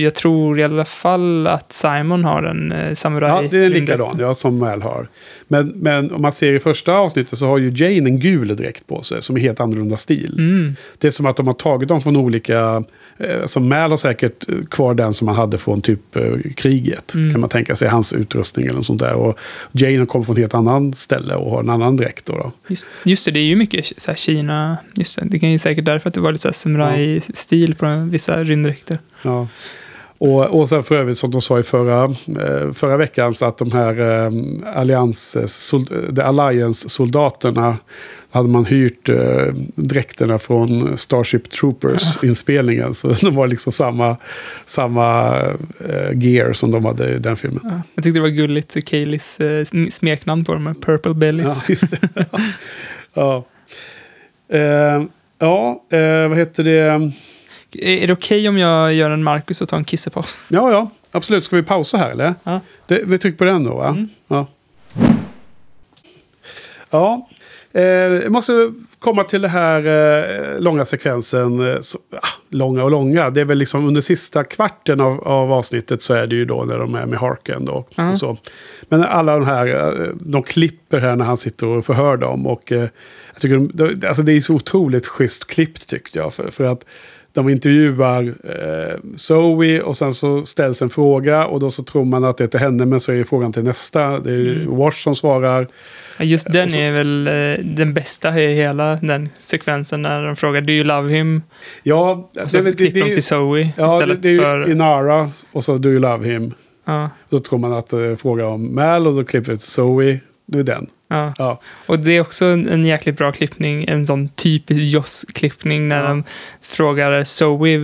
Jag tror i alla fall att Simon har en eh, samuraj Ja, det är rymddräkt. likadan, ja, som Mal har. Men, men om man ser i första avsnittet så har ju Jane en gul dräkt på sig som är helt annorlunda stil. Mm. Det är som att de har tagit dem från olika... Eh, som Mal har säkert eh, kvar den som han hade från typ kriget. Mm. Kan man tänka sig, hans utrustning eller något sånt där. Och Jane kommer från ett helt annat ställe och har en annan dräkt. Då, då. Just, just det, det är ju mycket så Kina. Just det, det kan ju säkert därför att det var lite samuraj-stil på vissa rymddräkter. Ja. Och, och sen för övrigt som de sa i förra, eh, förra veckan så att de här eh, allians, the Alliance-soldaterna hade man hyrt eh, dräkterna från Starship Troopers-inspelningen. Så de var liksom samma, samma eh, gear som de hade i den filmen. Ja, jag tyckte det var gulligt, Kayleys eh, sm- smeknamn på dem, Purple Ja, Bellies. ja. Eh, ja, eh, vad heter det? Är det okej om jag gör en Marcus och tar en kissepaus? Ja, ja, absolut. Ska vi pausa här eller? Ja. Det, vi trycker på den då, va? Mm. Ja. Ja, eh, jag måste komma till det här eh, långa sekvensen. Eh, så, ah, långa och långa. Det är väl liksom under sista kvarten av, av avsnittet så är det ju då när de är med Harken då. Ja. Och så. Men alla de här, eh, de klipper här när han sitter och förhör dem. Och eh, jag tycker de, alltså det är så otroligt schysst klippt tyckte jag. För, för att de intervjuar eh, Zoe och sen så ställs en fråga och då så tror man att det är till henne men så är frågan till nästa. Det är Mm. Wash som svarar. Ja, Just den och så- är väl eh, den bästa i hela den sekvensen när de frågar Do you love him? Ja, Och så klipper de till Zoe ja, det, istället det ju för... Inara och så Do you love him. Ja, Då tror man att det är fråga om Mal och så klipper det till Zoe. Det är den. Ja. Ja, Och det är också en, en jäkligt bra klippning, en sån typisk Joss-klippning när Ja. de frågar Zoe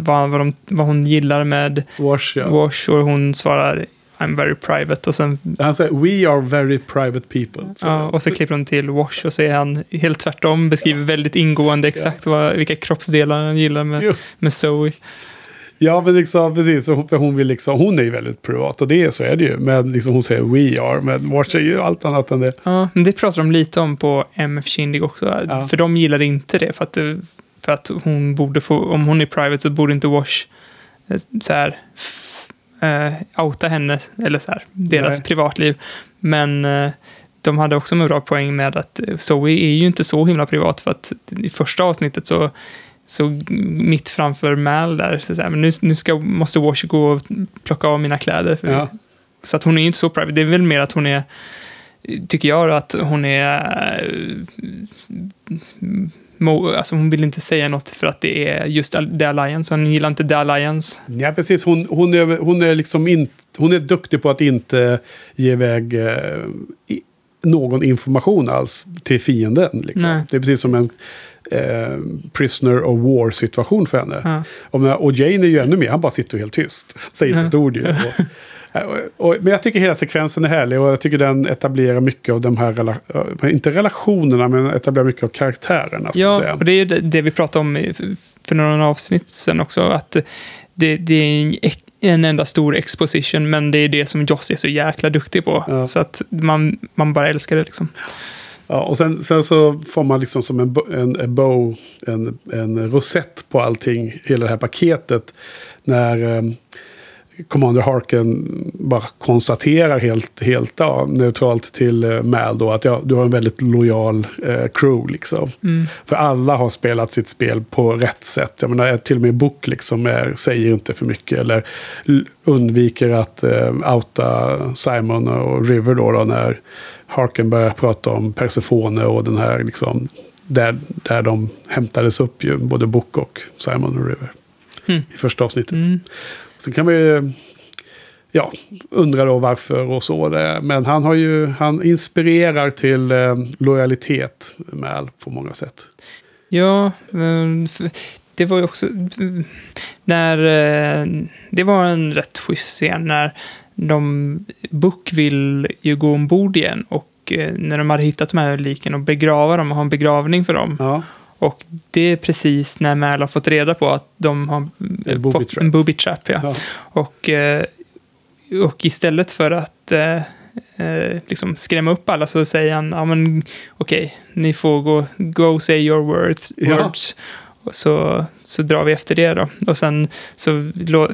vad, vad, de, vad hon gillar med Wash ja. Wash och hon svarar I'm very private och sen Han säger We are very private people. Så, Ja, och så klipper de till Wash och så är han helt tvärtom, beskriver väldigt ingående exakt vad, vilka kroppsdelar han gillar med, Jo. med Zoe. Ja, men liksom, precis. För hon, vill liksom, hon är ju väldigt privat och det så är det ju. Men liksom, hon säger we are, men Wash är ju allt annat än det. Ja, men det pratar de lite om på MF Kindig också. Ja. För de gillade inte det, för att, för att hon borde få, om hon är private så borde inte Wash eh, så här, eh, outa henne, eller så här, deras Nej. privatliv. Men eh, de hade också en bra poäng med att Zoe är ju inte så himla privat, för att i första avsnittet så så mitt framför Mal där, så så här, men nu, nu ska, måste Wash gå och plocka av mina kläder. För, Ja. Så att hon är inte så private. Det är väl mer att hon är, tycker jag, att hon är... eh, mo- Alltså hon vill inte säga något för att det är just The Alliance. Hon gillar inte The Alliance. Ja, precis. Hon, hon, är, hon, är liksom inte, hon är duktig på att inte ge iväg eh, någon information alls till fienden. Liksom. Det är precis som en eh, prisoner of war situation för henne. Ja. Om, och Jane är ju ännu mer, han bara sitter helt tyst. Säger inte Ja. ett ord ju. Och, Och, och, men jag tycker hela sekvensen är härlig och jag tycker den etablerar mycket av de här, eh, inte relationerna, men etablerar mycket av karaktärerna. Ja, och det är ju det, det vi pratade om för några avsnitt sen också, att det, det är en, en enda stor exposition, men det är det som Joss är så jäkla duktig på. Ja. Så att man, man bara älskar det liksom. Ja, och sen, sen så får man liksom som en, en, en bow, en, en rosett på allting, hela det här paketet. När eh, Commander Harken bara konstaterar helt, helt ja, neutralt till eh, Mal då att ja, du har en väldigt lojal eh, crew liksom. För alla har spelat sitt spel på rätt sätt. Jag menar, till och med Book liksom är, säger inte för mycket eller undviker att eh, outa Simon och River då, då när Harken börjar prata om Persefone och den här liksom där, där de hämtades upp ju, både Book och Simon och River. Mm. I första avsnittet. Mm. Sen kan man ju ja, undra då varför och så. Det. Men han, har ju, han inspirerar till eh, lojalitet med all på många sätt. Ja, det var ju också... När... eh, Det var en rätt schysst scen när de... Book vill ju gå ombord igen och eh, när de hade hittat de här liken och begrava dem och ha en begravning för dem. Ja, Och det är precis när Mal har fått reda på att de har En booby fått trap. en booby trap. Ja. ja. Och, eh, och istället för att eh, eh, liksom skrämma upp alla så säger han, ja men okej, ni får gå, go say your words. Ja. words. Så, så drar vi efter det då. Och sen så lå,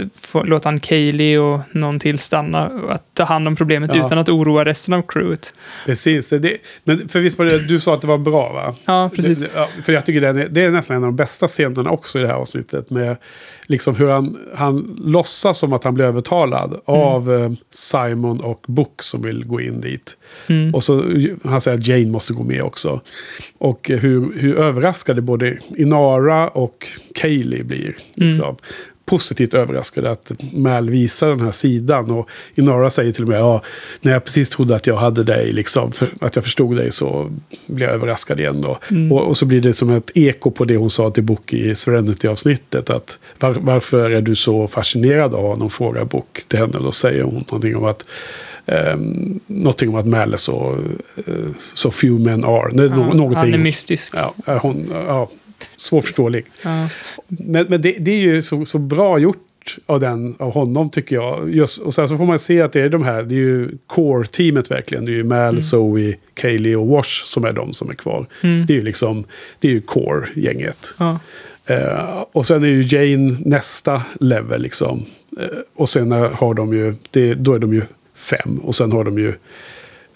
låter han Kaylee och någon till stanna och att ta hand om problemet Ja. utan att oroa resten av crewet. Precis. Det, men för visst var det, du sa att det var bra va? Ja, precis. Det, det- ja, för jag tycker den är, det är nästan en av de bästa scenerna också i det här avsnittet. Med liksom hur han, han låtsas som att han blir övertalad av eh, Simon och Book som vill gå in dit. Mm. Och så han säger att Jane måste gå med också. Och hur, hur överraskade både Inara och Kaylee blir. Liksom. Positivt överraskade att Mal visar den här sidan. Och Inara säger till och med, ja, när jag precis trodde att jag hade dig, liksom, för, att jag förstod dig så blev jag överraskad igen. Då. Och, och så blir det som ett eko på det hon sa till Book i Serenity-avsnittet. Att var, varför är du så fascinerad av honom, frågar Book till henne. Då säger hon någonting om att Um, någonting om att Mal är så, eh, så few men are. Ja, nå- någonting. han är mystisk. Ja, är hon, ja, svårförståelig. Ja. Men, men det, det är ju så, så bra gjort av, den, av honom tycker jag. Just, och sen så får man se att det är de här, det är ju core-teamet verkligen. Det är ju Mal, Zoe, Kaylee och Wash som är de som är kvar. Mm. Det är ju liksom, det är ju core-gänget. Ja. Eh, och sen är ju Jane nästa level liksom. Eh, och sen har de ju, det, då är de ju fem. Och sen har de ju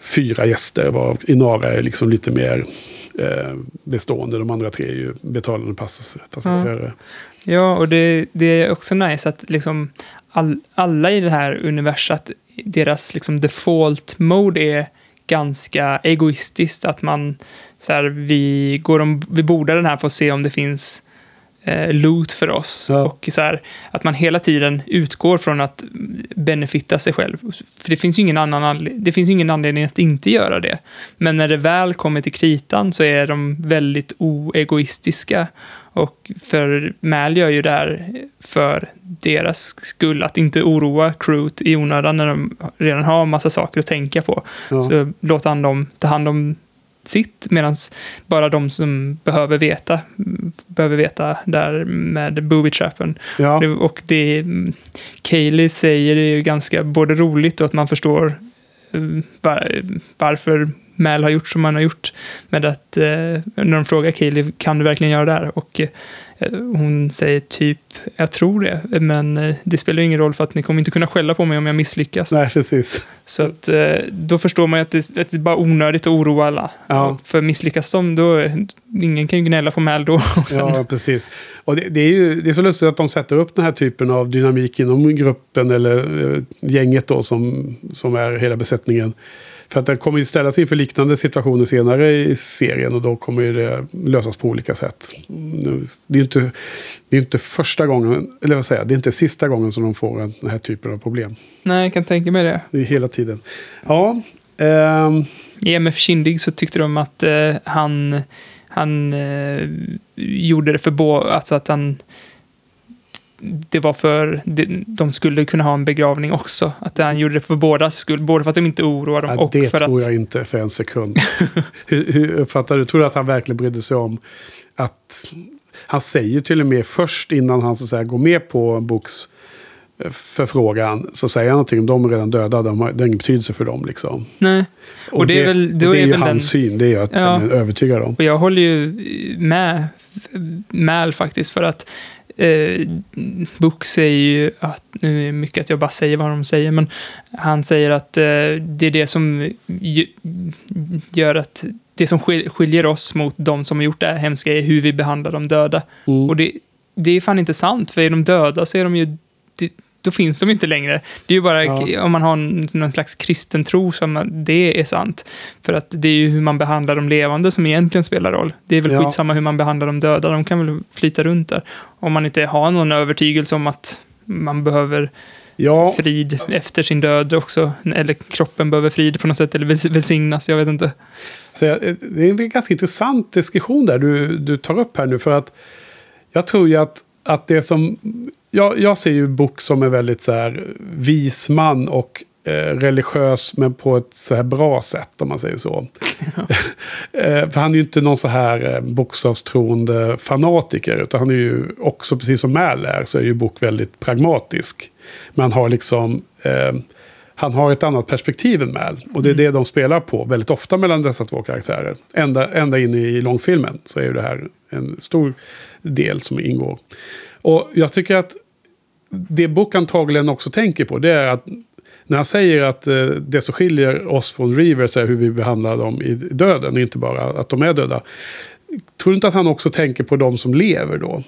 fyra gäster varav Inara är liksom lite mer eh, bestående. De andra tre är ju betalande pass- passagerare. Ja, och det, det är också nice att liksom all, alla i det här universat, deras liksom default mode är ganska egoistiskt. Att man, så här, vi går om, vi bordar den här för att se om det finns eh, loot för oss. Ja. Och så här, att man hela tiden utgår från att benefitta sig själv. För det finns ju ingen, annan det finns ingen anledning att inte göra det. Men när det väl kommer till kritan så är de väldigt oegoistiska. Och för Mal gör ju det här för deras skull, att inte oroa crewet i onödan när de redan har massa saker att tänka på. Ja. Så låter han dem ta hand om sitt, medan bara de som behöver veta, behöver veta där med booby-trappen. Ja. Det- Och det Kaylee säger är ju ganska både roligt och att man förstår eh, var, varför Mal har gjort som han har gjort. Med att eh, när de frågar Kaylee, kan du verkligen göra det här? Och eh, hon säger typ, jag tror det, men eh, det spelar ingen roll för att ni kommer inte kunna skälla på mig om jag misslyckas. Nej, precis. Så att, eh, då förstår man ju att det, att det är bara onödigt att oroa alla. Ja. För misslyckas de, då, ingen kan ju gnälla på Mal då. Och sen, Ja, precis. Och det, det, är ju det är så lustigt att de sätter upp den här typen av dynamik inom gruppen eller eh, gänget då som, som är hela besättningen. För att det kommer ju ställas inför liknande situationer senare i serien och då kommer ju det lösas på olika sätt. Det är inte, det är inte första gången, eller vad säger jag, det är inte sista gången som de får en- den här typen av problem. Nej, jag kan tänka mig det. Det är hela tiden. Ja, ehm, I MF Kindig så tyckte de att eh, han, han eh, gjorde det för bo, alltså att han det var för, det, de skulle kunna ha en begravning också. Att han gjorde det för bådas skull, både för att de inte oroar dem Ja, och det för tror att... jag inte för en sekund. hur, hur uppfattar du? Tror du att han verkligen brydde sig om att... Han säger till och med först innan han så att säga, går med på Books eh, förfrågan så säger han någonting om de är redan döda. De har, det har ingen betydelse för dem. Liksom. Nej. Och, det är väl, och det är, är ju hans den... syn. Det är jag Ja. övertygad om. Och jag håller ju med Mal faktiskt för att eh, Book säger ju att, nu är det mycket att jag bara säger vad de säger, men han säger att eh, det är det som gör att det som skil- skiljer oss mot de som har gjort det här hemska är hur vi behandlar de döda. Mm. Och det, det är fan inte sant, för är de döda så är de ju... Då finns de inte längre. Det är ju bara Ja. om man har någon slags kristen tro som det är sant. För att det är ju hur man behandlar de levande som egentligen spelar roll. Det är väl Ja. skitsamma hur man behandlar de döda, de kan väl flyta runt där. Om man inte har någon övertygelse om att man behöver Ja, frid efter sin död också, eller kroppen behöver frid på något sätt, eller väls- välsignas, jag vet inte. Så jag- det är en ganska intressant diskussion där du, du tar upp här nu. För att jag tror ju att, att det som... Jag, jag ser ju Book som en väldigt så här vis man och eh, religiös men på ett så här bra sätt om man säger så. eh, för han är ju inte någon så här eh, bokstavstroende fanatiker utan han är ju också, precis som Mal är, så är ju Book väldigt pragmatisk. Men han har liksom... Eh, han har ett annat perspektiv än Mal. Och det är det de spelar på väldigt ofta mellan dessa två karaktärer. Ända, ända in i långfilmen så är ju det här en stor del som ingår. Och jag tycker att det Book antagligen också tänker på det är att när han säger att eh, det som skiljer oss från Reavers är hur vi behandlar dem i döden, inte bara att de är döda. Tror du inte att han också tänker på de som lever då?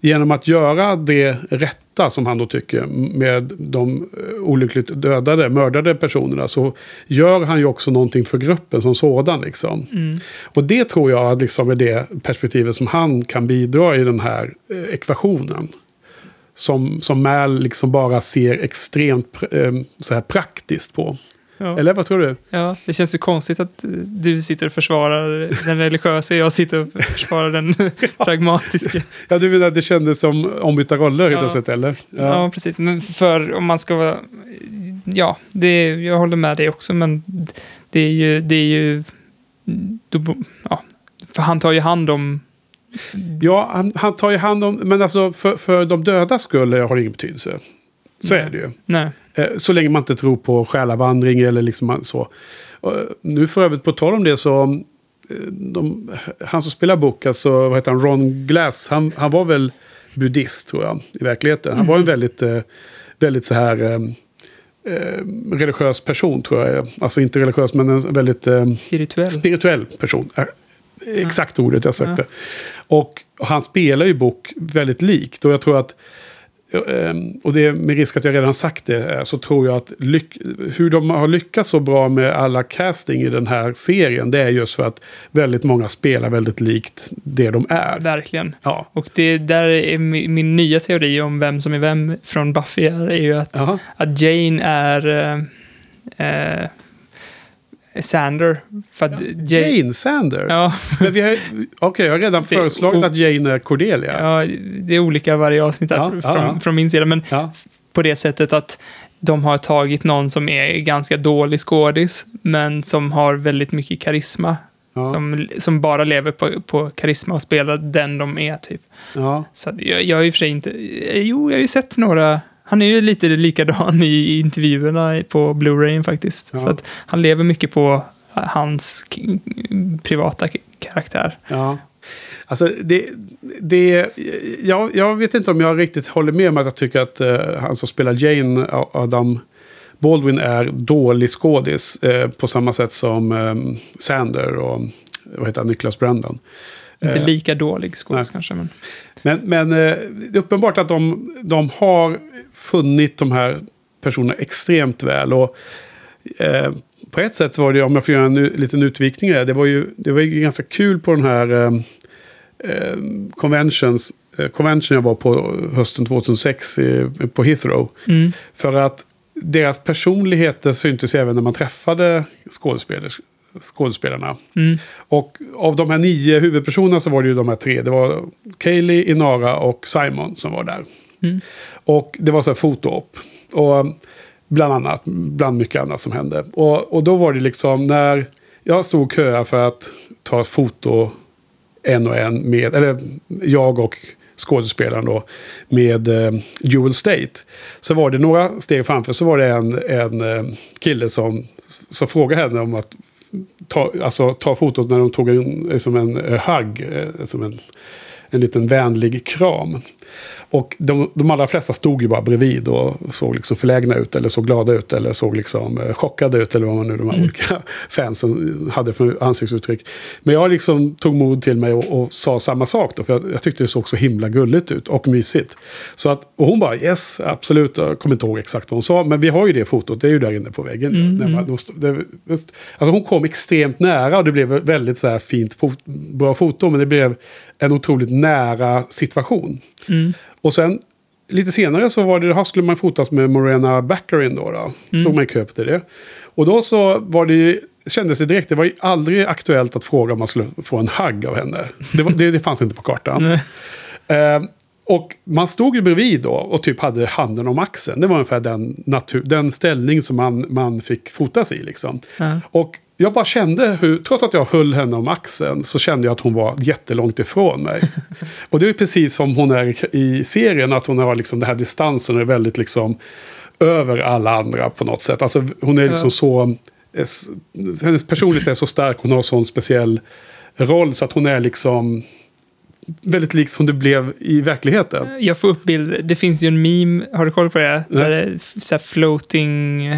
Genom att göra det rätta som han då tycker med de eh, olyckligt dödade, mördade personerna så gör han ju också någonting för gruppen som sådan. Liksom. Och det tror jag liksom är det perspektivet som han kan bidra i den här eh, ekvationen. Som, som Mal liksom bara ser extremt eh, så här praktiskt på. Ja. Eller vad tror du? Ja, det känns ju konstigt att eh, du sitter och försvarar den religiösa och jag sitter och försvarar den pragmatiska. Ja, du menar att det kändes som ombytta roller Ja. plötsligt, eller? Ja. precis. Men för om man ska vara... Ja, det, jag håller med dig också, men det är ju... Det är ju då, ja, för han tar ju hand om... Ja, han, han tar ju hand om... Men alltså för, för de döda skull har det ingen betydelse. Så Nej. är det ju. Nej. Eh, Så länge man inte tror på själavandring eller liksom så. Och Nu för övrigt på tal om det så... eh, De, han som spelar Book, alltså vad heter han, Ron Glass, han, han var väl buddhist tror jag i verkligheten. Han var en väldigt, eh, väldigt så här eh, eh, religiös person tror jag. Alltså inte religiös men en väldigt eh, Spirituell. spirituell person. Eh, Exakt ordet jag sökte. Ja. Och han spelar ju Book väldigt likt. Och jag tror att Ehm, Och det är med risk att jag redan sagt det, eh, så tror jag att hur de har lyckats så bra med alla casting i den här serien, det är just för att väldigt många spelar väldigt likt det de är. Verkligen. Ja. Och det där är min, min nya teori om vem som är vem från Buffy är, är ju att, att Jane är eh, eh, Sander. För att Jane... Jane Sander. Ja, Men vi har, okej, jag har redan föreslagit att Jane är Cordelia. ja, det är olika varje avsnitt Ja, från, ja, ja. från min sida, men Ja. på det sättet att de har tagit någon som är ganska dålig skådis, men som har väldigt mycket karisma. Ja. Som, som bara lever på, på karisma och spelar den de är, typ. Ja. Så jag, jag har i och för sig inte... Jo, jag har ju sett några... Han är ju lite likadan i intervjuerna på Blu-rayen faktiskt. Ja. Så att han lever mycket på hans k- privata karaktär. Ja. Alltså, det, det, jag, jag vet inte om jag riktigt håller med om att jag tycker att eh, han som spelar Jane, Adam Baldwin, är dålig skådis. Eh, på samma sätt som eh, Sander och vad heter han, Nicholas Brandon. Inte Eh, lika dålig skådis kanske, men... Men, men eh, det är uppenbart att de, de har funnit de här personerna extremt väl. Och eh, på ett sätt var det, om jag får göra en liten utvikning där, det var ju, det var ju ganska kul på den här eh, eh, conventions, eh, convention jag var på hösten 2006 i, på Heathrow. Mm. För att deras personligheter syntes även när man träffade skådespelers, skådespelarna. Mm. Och av de här nio huvudpersonerna så var det ju de här tre. Det var Kaylee, Inara och Simon som var där. Och det var så här fotoop. Och bland annat, bland mycket annat som hände. Och, och då var det liksom när jag stod och köade för att ta ett foto en och en med, eller jag och skådespelaren då, med eh, Jewel State. Så var det några steg framför så var det en, en eh, kille som, som frågade henne om att ta, alltså, ta fotot när de tog en, eh, som en eh, hugg, eh, som en, en liten vänlig kram. Och de, de allra flesta stod ju bara bredvid och såg liksom förlägna ut eller såg glada ut eller såg liksom eh, chockade ut eller vad man nu de här olika fansen hade för ansiktsuttryck. Men jag liksom tog mod till mig och, och sa samma sak då, för jag, jag, tyckte det såg så himla gulligt ut och mysigt. Så att, och hon bara yes, absolut, jag kommer inte ihåg exakt vad hon sa, men vi har ju det fotot, det är ju där inne på väggen. Mm, När man, det, just, alltså hon kom extremt nära och det blev väldigt så här fint, fot, bra foto, men det blev en otroligt nära situation. Mm. Och sen lite senare så var det, här skulle man fotas med Morena Baccarin då. då. Mm. Stod man i kö till det. Och då så var det ju, kändes det direkt, det var ju aldrig aktuellt att fråga om man skulle få en hugg av henne. Det, var, det, det fanns inte på kartan. Eh, och man stod ju bredvid då och typ hade handen om axeln. Det var ungefär den, natur, den ställning som man, man fick fotas i. Liksom. Ja. Och jag bara kände hur, trots att jag höll henne om axeln, så kände jag att hon var jättelångt ifrån mig. och det är precis som hon är i serien, att hon har liksom den här distansen och är väldigt liksom över alla andra på något sätt. Alltså hon är liksom Ja. så, hennes personlighet är så stark, hon har sån speciell roll så att hon är liksom väldigt lik som det blev i verkligheten. Jag får upp bild. Det finns ju en meme, har du koll på det? Nej. Där det är så floating,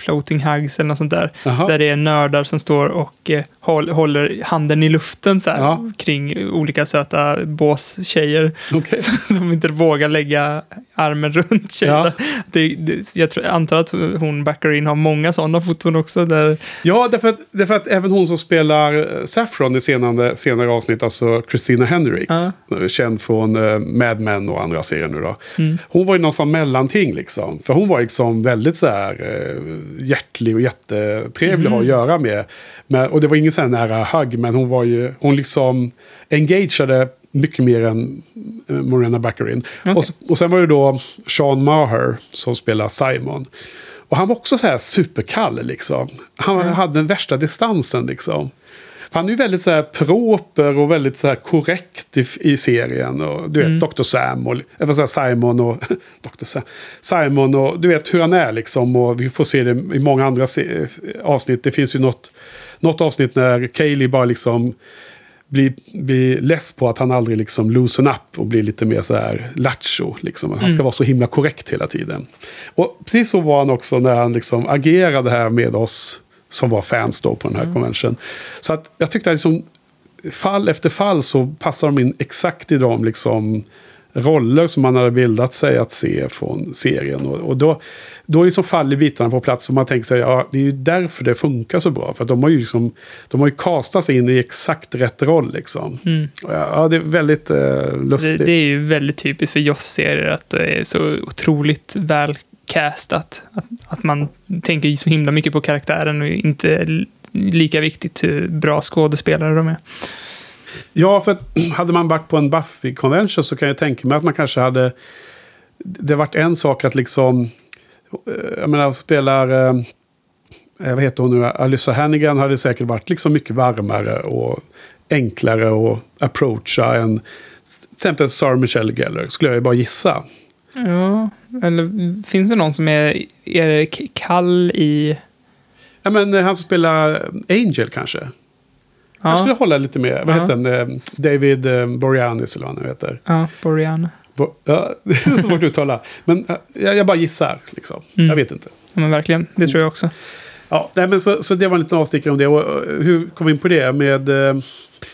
floating hugs eller något sånt där. Jaha. Där det är nördar som står och eh, håll, håller handen i luften så här, Ja. kring olika söta båstjejer. Okej. som inte vågar lägga armen runt tjejerna. Det, det, jag, tror, antar att hon Baccarin har många sådana foton också. Där, Ja, därför att, därför att även hon som spelar eh, Saffron i senare, senare avsnitt, alltså Christina Hendricks, eh, känd från uh, Mad Men och andra serier nu då. Hon var ju någon sån mellanting liksom. För hon var liksom väldigt så här uh, hjärtlig och jättetrevlig att ha att göra med. Men, och det var ingen sån här nära hugg, men hon var ju, hon liksom engagerade mycket mer än eh, Morena Baccarin. Okej. Och, och sen var det då Sean Maher som spelar Simon. Och han var också så här superkall liksom. Han hade den värsta distansen liksom. För han är ju väldigt så här proper och väldigt så här korrekt i, i serien. Och, du vet, Dr. Sam och jag vill säga Simon och Dr. Sam, Simon och du vet hur han är liksom. Och vi får se det i många andra se, avsnitt. Det finns ju något, något avsnitt när Kaylee bara liksom blir, blir less på att han aldrig liksom loosen up och blir lite mer så här lattjo. Liksom. Han ska vara så himla korrekt hela tiden. Och precis så var han också när han liksom agerade här med oss som var fans då på den här convention. Så att jag tyckte att liksom, fall efter fall så passar de in exakt i de liksom roller som man hade bildat sig att se från serien. Och, och då, då är det så faller bitarna på plats och man tänker sig, ja det är ju därför det funkar så bra. För de har ju liksom, de har ju kastat sig in i exakt rätt roll liksom. Och Ja, det är väldigt eh, det, lustigt. det är ju väldigt typiskt för Joss-serier att det är så otroligt väl cast, Att, att man tänker så himla mycket på karaktären och inte lika viktigt hur bra skådespelare de är. Ja, för att hade man varit på en Buffy-convention så kan jag tänka mig att man kanske hade... Det varit en sak att liksom... Eh, jag menar, spelar... Eh, eh, vad heter hon nu? Alyssa Hannigan hade säkert varit liksom mycket varmare och enklare att approacha än till exempel Sarah Michelle Geller, skulle jag ju bara gissa. Ja, eller finns det någon som är, är kall i... Ja, men eh, han som spelar Angel kanske. Jag skulle Ja, hålla lite mer. Vad Ja. heter han? Eh, David eh, Boreanaz eller vad han heter. ja Boreana. Bo- Ja, det är svårt att uttala. Men jag, jag bara gissar. Liksom. Mm. Jag vet inte. Ja, men verkligen, det tror jag också. Ja, nej, men så, så det var en liten avstickare om det. Och, hur kom vi in på det? Med, eh,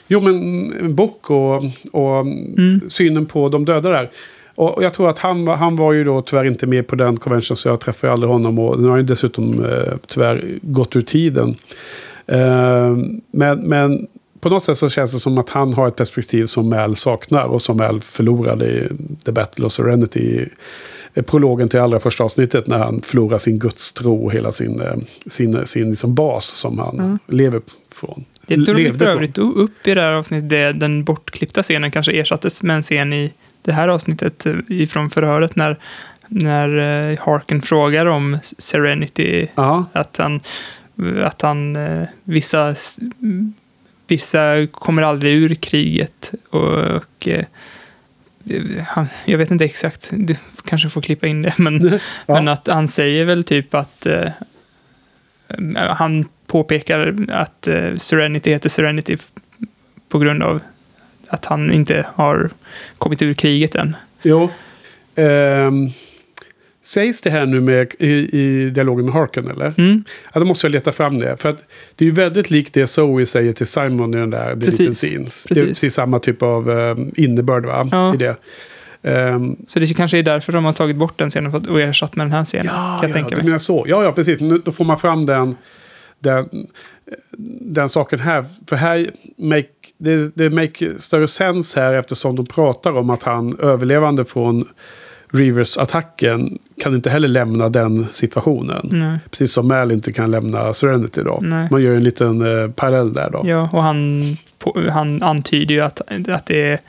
jo, men en bok och, och Mm. synen på de döda där. Och, jag tror att han, var- han var ju då tyvärr inte med på den convention så jag träffade aldrig honom. Och nu har ju dessutom eh, tyvärr gått ur tiden. Eh, men, men på något sätt så känns det som att han har ett perspektiv som Mal saknar och som Mal förlorade i The Battle of Serenity. i- i Prologen till allra första avsnittet när han förlorar sin gudstro och hela sin, eh, sin, sin liksom bas som han lever från. Det tog de för övrigt upp i det här avsnittet. Den bortklippta scenen kanske ersattes med en scen i det här avsnittet eh, ifrån förhöret när, när eh, Harken frågar om Serenity. Ja, Att han, att han eh, vissa, vissa kommer aldrig ur kriget. Och, och eh, han, jag vet inte exakt, du kanske får klippa in det, men, Ja. men att han säger väl typ att eh, han påpekar att eh, Serenity heter Serenity på grund av att han inte har kommit ur kriget än. jo. Ehm, sägs det här nu med, i, i dialogen med Harken eller? Mm, Ja, då måste jag leta fram det. För att det är ju väldigt likt det Zoe säger till Simon i den där Precis, Little Scenes. Det är precis. precis samma typ av um, innebörd va? Ja. i det. Ehm, så det kanske är därför de har tagit bort den scenen och ersatt med den här scenen. kan jag ja, tänka du mig. menar så. Ja, ja, precis. Nu, då får man fram den, den, den saken här. För här make, det, det make större sens här eftersom de pratar om att han överlevande från Rivers-attacken kan inte heller lämna den situationen. Nej. Precis som Mal inte kan lämna Serenity då. Nej. Man gör en liten eh, parallell där då. Ja, och han, han antyder ju att, att det är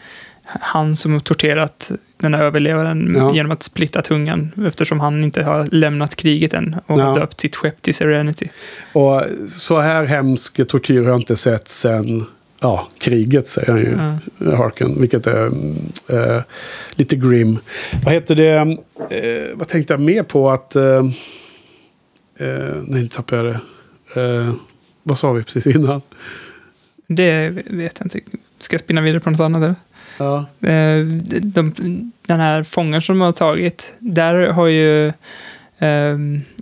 han som har torterat den här överlevaren Ja. genom att splitta tungan eftersom han inte har lämnat kriget än och Ja. döpt sitt skepp till Serenity. Och så här hemsk tortyr har jag inte sett sen ja, kriget, säger han ju. Ja. Harken, vilket är eh, lite grim. Vad heter det? Eh, vad tänkte jag mer på att... Eh, nej, nu tappade jag det. Vad sa vi precis innan? Det vet jag inte. Ska jag spinna vidare på något annat eller? Ja. Eh, de, den här fången som de har tagit, där har ju eh,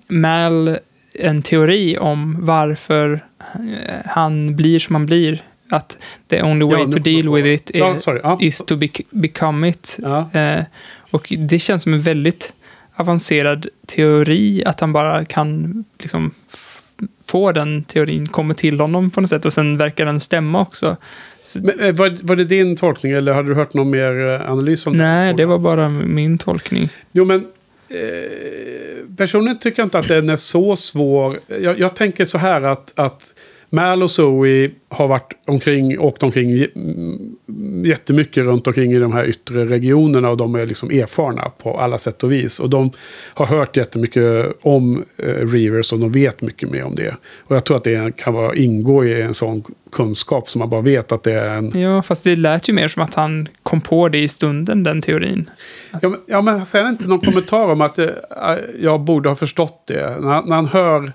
Mal en teori om varför eh, han blir som han blir. Att the only way Ja, to deal with it Ja, is. Ja. is to bec- become it. Eh, och det känns som en väldigt avancerad teori, att han bara kan liksom få den teorin, kommer till honom på något sätt och sen verkar den stämma också. Men, eh, var, var det din tolkning eller hade du hört någon mer eh, analys om nej, det? det var bara min tolkning. Jo, men eh, personligen tycker jag inte att den är så svår. Jag, jag tänker så här att, att Mal och Zoe har varit omkring, åkt omkring mm, jättemycket runt omkring i de här yttre regionerna och de är liksom erfarna på alla sätt och vis. Och de har hört jättemycket om eh, Reavers och de vet mycket mer om det. Och jag tror att det kan vara, ingå i en sån kunskap som man bara vet att det är en Ja, fast det lät ju mer som att han kom på det i stunden, den teorin. Ja, men, ja, men sen inte någon kommentar om att eh, jag borde ha förstått det. När, när han hör...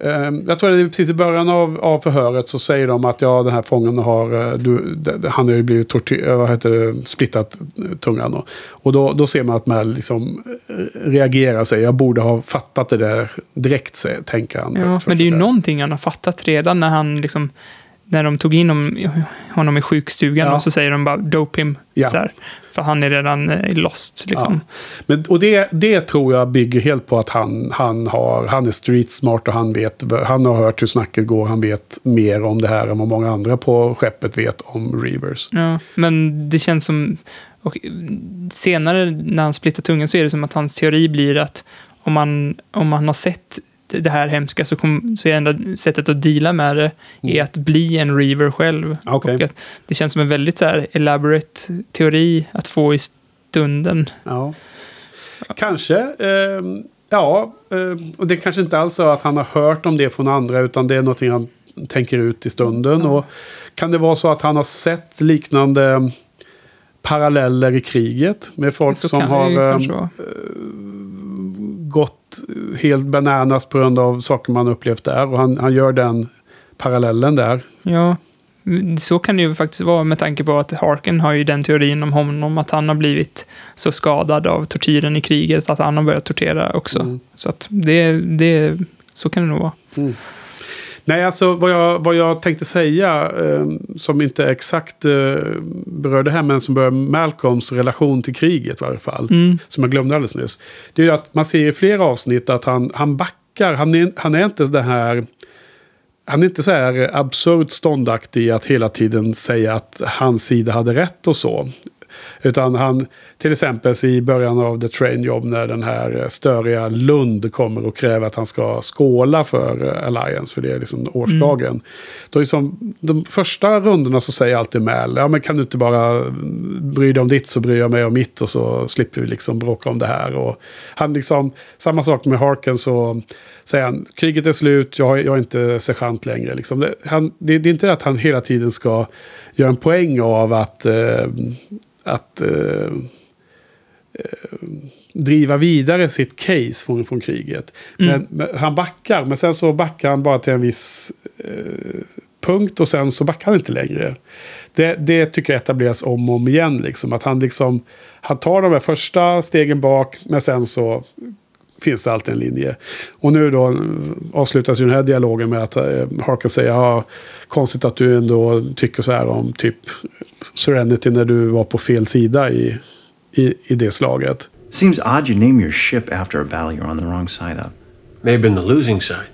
Eh, jag tror det är precis i början av, av förhöret så säger de att ja, den här fången har... eh, Du, han har ju blivit tortyr, vad heter det, splittat eh, tungan. Och, och då, då ser man att Mel liksom eh, reagerar sig. Jag borde ha fattat det där direkt, tänker han. Ja, men det är ju sådär. någonting han har fattat redan när han liksom när de tog in honom, honom i sjukstugan Ja. och så säger de bara dope him. Ja. Så här, för han är redan eh, lost liksom. Men, och det, det tror jag bygger helt på att han, han, har, han är street smart och han vet, han har hört hur snacket går, han vet mer om det här än vad många andra på skeppet vet om Reavers. Ja, men det känns som... Och senare när han splittar tungan så är det som att hans teori blir att om man, om man har sett det här hemska så, kom, så är enda sättet att deala med det är att bli en Reaver själv. Och att det känns som en väldigt så här elaborate teori att få i stunden. Ja. Kanske. ehm, ja, ehm, och det kanske inte alls är att han har hört om det från andra utan det är någonting han tänker ut i stunden. Och kan det vara så att han har sett liknande paralleller i kriget med folk Så som har ehm, vara. gått helt bananas på grund av saker man upplevt där. Och han, han gör den parallellen där. Ja, så kan det ju faktiskt vara med tanke på att Harken har ju den teorin om honom att han har blivit så skadad av tortyren i kriget att han har börjat tortera också. Mm. Så att det, det, så kan det nog vara. Nej, alltså vad jag, vad jag tänkte säga, eh, som inte exakt eh, berör det här, men som berör Malcolms relation till kriget i varje fall. Mm. Som jag glömde alldeles nyss. Det är att man ser i flera avsnitt att han, han backar. Han är, han är inte det här... Han är inte så här absurt ståndaktig att hela tiden säga att hans sida hade rätt och så. Utan han, till exempel i början av The Train Job när den här eh, störiga Lund kommer och kräver att han ska skåla för eh, Alliance, för det är liksom årsdagen. Då är liksom, de första rundorna så säger alltid Mal, ja men kan du inte bara bry dig om ditt så bryr jag mig om mitt och så slipper vi liksom bråka om det här. Och han liksom, samma sak med Harken så säger han, kriget är slut, jag, jag är inte sergeant längre. Liksom. Det, han, det, det är inte att han hela tiden ska göra en poäng av att, eh, att eh, eh, driva vidare sitt case från, från kriget. Men, men han backar, men sen så backar han bara till en viss eh, punkt och sen så backar han inte längre. Det, det tycker jag etableras om och om igen. Liksom. Att han, liksom, han tar de här första stegen bak, men sen så finns det alltid en linje. Och nu då avslutas ju den här dialogen med att eh, Harker säger ja, konstigt att du ändå tycker så här om typ Serenity när du var på fel sida i, i, i det slaget. Seems odd you name your ship after a battle you're on the wrong side of. May have been the losing side.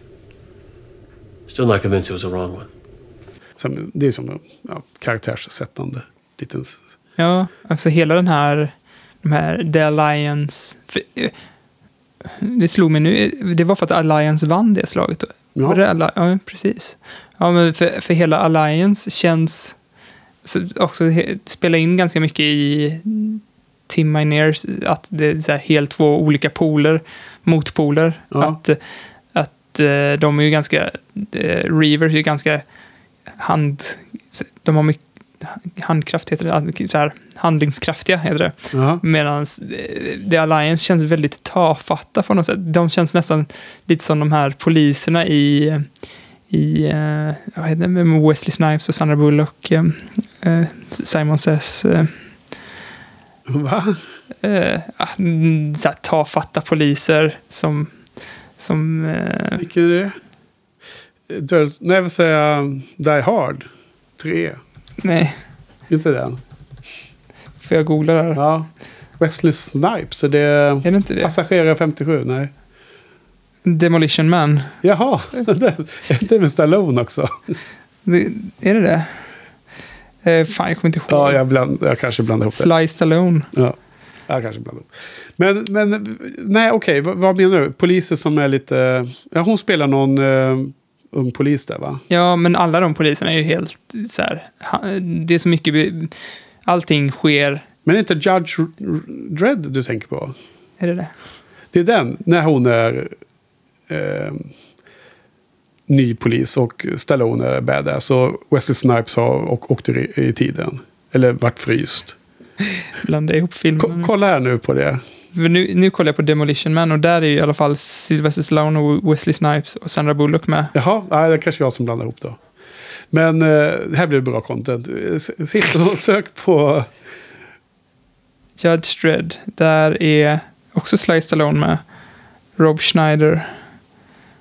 Still not convinced it was the wrong one. Sen, det är som ja, karaktärssättande liten... Ja, alltså hela den här, de här The Alliance. För, eh, det slog mig nu, det var för att Alliance vann det slaget. Ja. Var det Alli- ja, precis. Ja, men för, för hela Alliance känns, så också he, spelar in ganska mycket i Tim Minears, att det är så helt två olika poler, motpoler. Ja. Att, att eh, de är ju ganska, eh, Reavers är ju ganska hand, de har mycket handkraft heter det, så här, handlingskraftiga heter det. Ja. Medan The Alliance känns väldigt tafatta på något sätt. De känns nästan lite som de här poliserna i, i eh, vad heter det, med Wesley Snipes och Sandra Bullock, eh, eh, Simon Says. Eh, Va? eh, ah, mm, så här, tafatta poliser som, som eh, Vilken är det? Dirt, nej, jag vill säga Die Hard 3. Nej, Inte den. får jag googla där? Ja. Wesley Snipes, är det Är det inte det? Passagerare 57? Nej. Demolition Man. Jaha, är det med Stallone också? Det, är det det? Eh, fan, jag kommer inte ihåg. Ja, jag, bland, jag kanske blandar ihop det. Sly Stallone. Ja, jag kanske blandar ihop. Men, men nej, okej, vad, vad menar du? Poliser som är lite... Ja, hon spelar någon eh, ung polis där, va? Ja, men alla de poliserna är ju helt så här. Det är så mycket. Allting sker. Men är inte Judge Dredd du tänker på? Är det det? Det är den, när hon är eh, ny polis och Stallone är badass. Och Wesley Snipes har och, åkt i, i tiden. Eller varit fryst. Blanda ihop Ko, filmerna. kolla här nu på det. Nu, nu kollar jag på Demolition Man och där är ju i alla fall Sylvester Stallone och Wesley Snipes och Sandra Bullock med. Jaha, nej, det är kanske jag som blandar ihop då. Men eh, här blir det bra content. Sitt och sök på... Judge Dredd. Där är också Sly Stallone med. Rob Schneider.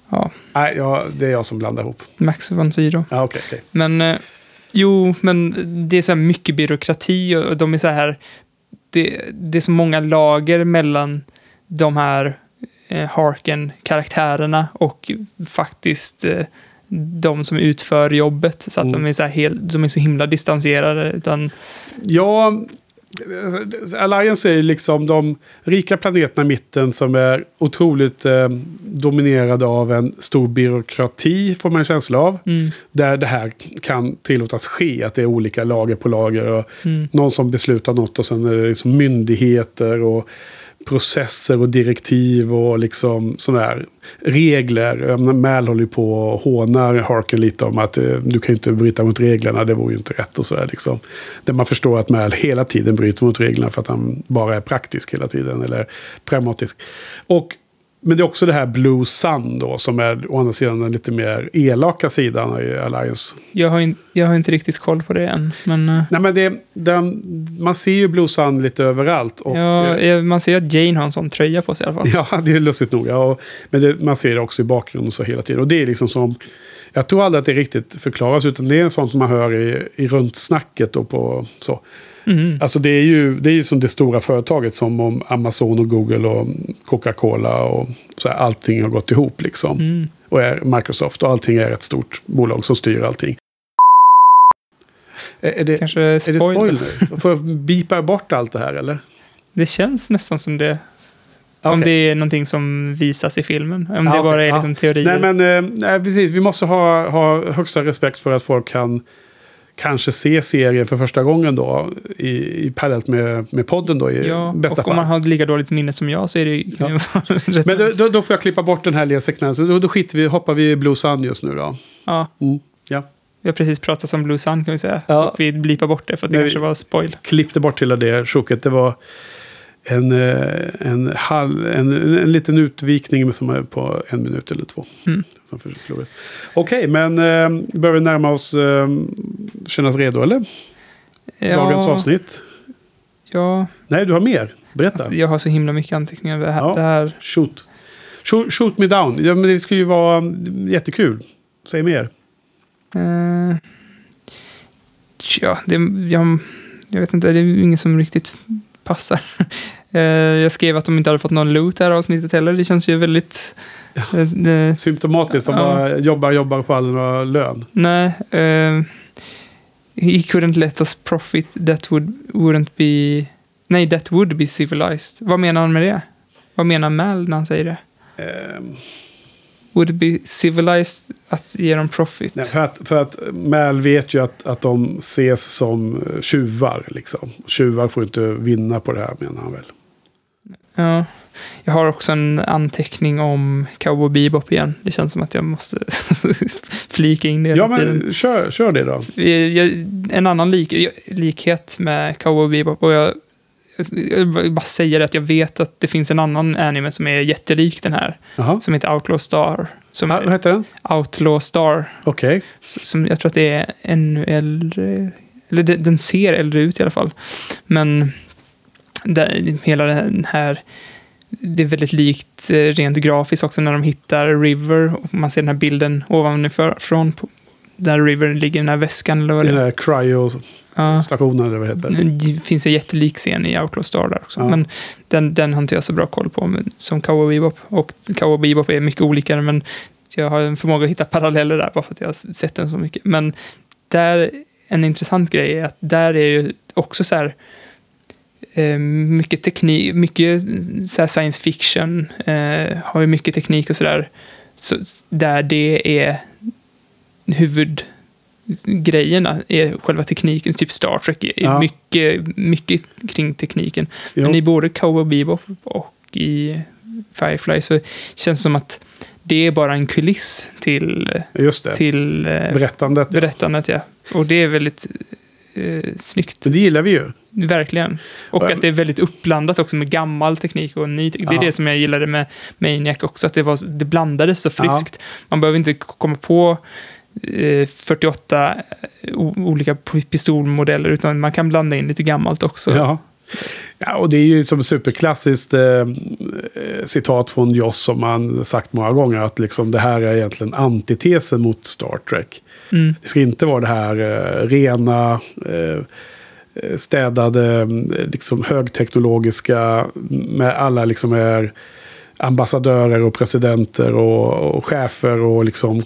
Ja, Nej, ja, det är jag som blandar ihop. Max von Sydow. Ja, okej. okej. Men eh, jo, men det är så här mycket byråkrati och de är så här. Det, det är så många lager mellan de här eh, Harken-karaktärerna och faktiskt eh, de som utför jobbet. Så att Mm. de, är så helt, de är så himla distanserade. Utan, Ja, Alliance är liksom de rika planeterna i mitten som är otroligt eh, dominerade av en stor byråkrati, får man en känsla av. mm, Där det här kan tillåtas ske, att det är olika lager på lager. Och mm, någon som beslutar något och sen är det liksom myndigheter och processer och direktiv och liksom sådana här regler. Mal håller ju på och hånar Harken lite om att eh, du kan ju inte bryta mot reglerna, det vore ju inte rätt och sådär liksom. Där man förstår att Mal hela tiden bryter mot reglerna för att han bara är praktisk hela tiden, eller pragmatisk. Och men det är också det här Blue Sun då, som är å andra sidan den lite mer elaka sidan i Alliance. jag, har in, jag har inte riktigt koll på det än. Men eh, Nej men det, den, man ser ju Blue Sun lite överallt. Och, ja, man ser att Jane har en sån tröja på sig i alla fall. ja, det är lustigt nog. Ja, och, men det, man ser det också i bakgrunden så hela tiden. Och det är liksom som... Jag tror aldrig att det riktigt förklaras, utan det är sånt man hör i, i runt snacket och på så. Mhm. Alltså det är ju det är ju som det stora företaget som om Amazon och Google och Coca-Cola och så här, allting har gått ihop liksom. Mm. Och är Microsoft och allting är ett stort bolag som styr allting. Är, är det, Kanske är det spoiler. spoiler? Får jag bipa bort allt det här eller? Det känns nästan som det. Om det är någonting som visas i filmen. Om Ja, det bara okej, är ja. liksom teorier. Nej, men eh, nej, precis. Vi måste ha, ha högsta respekt för att folk kan kanske se serien för första gången då. I, i parallellt med, med podden då i ja, bästa och fall. om man har lika dåligt minne som jag så är det Ja. ju rätt Men då, då, då får jag klippa bort den här lilla sekvensen. Då, då skiter vi, hoppar vi i Blue Sun just nu då. Ja, Mm. Ja. vi har precis pratat om Blue Sun kan vi säga. Ja. Och vi blipar bort det för att det Nej, kanske var spoil. Klippte bort hela det sjoket. Det var en, eh, en, halv, en, en liten utvikning som är på en minut eller två. Mm. Okej, men eh, börjar vi närma oss eh, kännas redo eller? Dagens avsnitt. Ja, Nej, du har mer. Berätta. alltså, jag har så himla mycket anteckningar. Det här, Ja. det här Shoot. shoot. Shoot me down. Ja, men det ska ju vara mm, jättekul. Säg mer. Eh, ja, det, jag, jag vet inte, det är ingen som riktigt passar. Eh, jag skrev att de inte hade fått någon loot det här avsnittet heller. Det känns ju väldigt... eh, eh, Symptomatiskt. De Ja. bara jobbar, jobbar och får aldrig några lön. nej. eh, he couldn't let us profit that would, wouldn't be... Nej, that would be civilized. Vad menar han med det? Vad menar Mal när han säger det? Ehm, Would it be civilized att ge dem profit? nej, för att, för att Mal vet ju att, att de ses som eh, tjuvar. Liksom. Tjuvar får inte vinna på det här menar han väl. Ja. Jag har också en anteckning om Cowboy Bebop igen. Det känns som att jag måste flika in det. Ja, men kör, kör det då. Jag- En annan lik, likhet med Cowboy Bebop. Och jag, jag vill bara säga det att jag vet att det finns en annan anime som är jättelik den här. Jaha. Som heter Outlaw Star. Som Ah, vad heter den? Outlaw Star. Okej. Som jag tror att det är ännu äldre. Eller det- den ser äldre ut i alla fall. Men där, hela den här... Det är väldigt likt eh, rent grafiskt också när de hittar River. Och man ser den här bilden ovanifrån. På, där River ligger i den här väskan. Eller vad Den det är. där cryo-stationen eller vad det heter. Det finns en jättelik scen i Outlaw Star där också. Ja. Men den, den har inte jag så bra koll på. Som Cowboy Bebop. Och Cowboy Bebop är mycket olikare. Men jag har en förmåga att hitta paralleller där. Bara för att jag har sett den så mycket. Men där, en intressant grej är att där är ju också så här. Eh, mycket teknik, mycket så science fiction. Eh, har ju mycket teknik och sådär. Så, där det är huvudgrejerna är själva tekniken. Typ Star Trek är Ja. mycket, mycket kring tekniken. Jo. Men i både Cowboy Bebop och i Firefly så känns det som att det är bara en kuliss till, till eh, Berättandet. berättandet. Ja. Och det är väldigt eh, snyggt. Men det gillar vi ju. Verkligen. Och att det är väldigt uppblandat också med gammal teknik och ny teknik. Det är Ja. det som jag gillade med Maniac också, att det, var, det blandades så friskt. Man behöver inte komma på 48 o- olika p- pistolmodeller, utan man kan blanda in lite gammalt också. Ja. ja, och det är ju som superklassiskt eh, eh, citat från Joss som man sagt många gånger att liksom det här är egentligen antitesen mot Star Trek. Mm. Det ska inte vara det här eh, rena, eh, städade, eh, liksom högteknologiska med alla liksom är ambassadörer och presidenter och, och chefer och liksom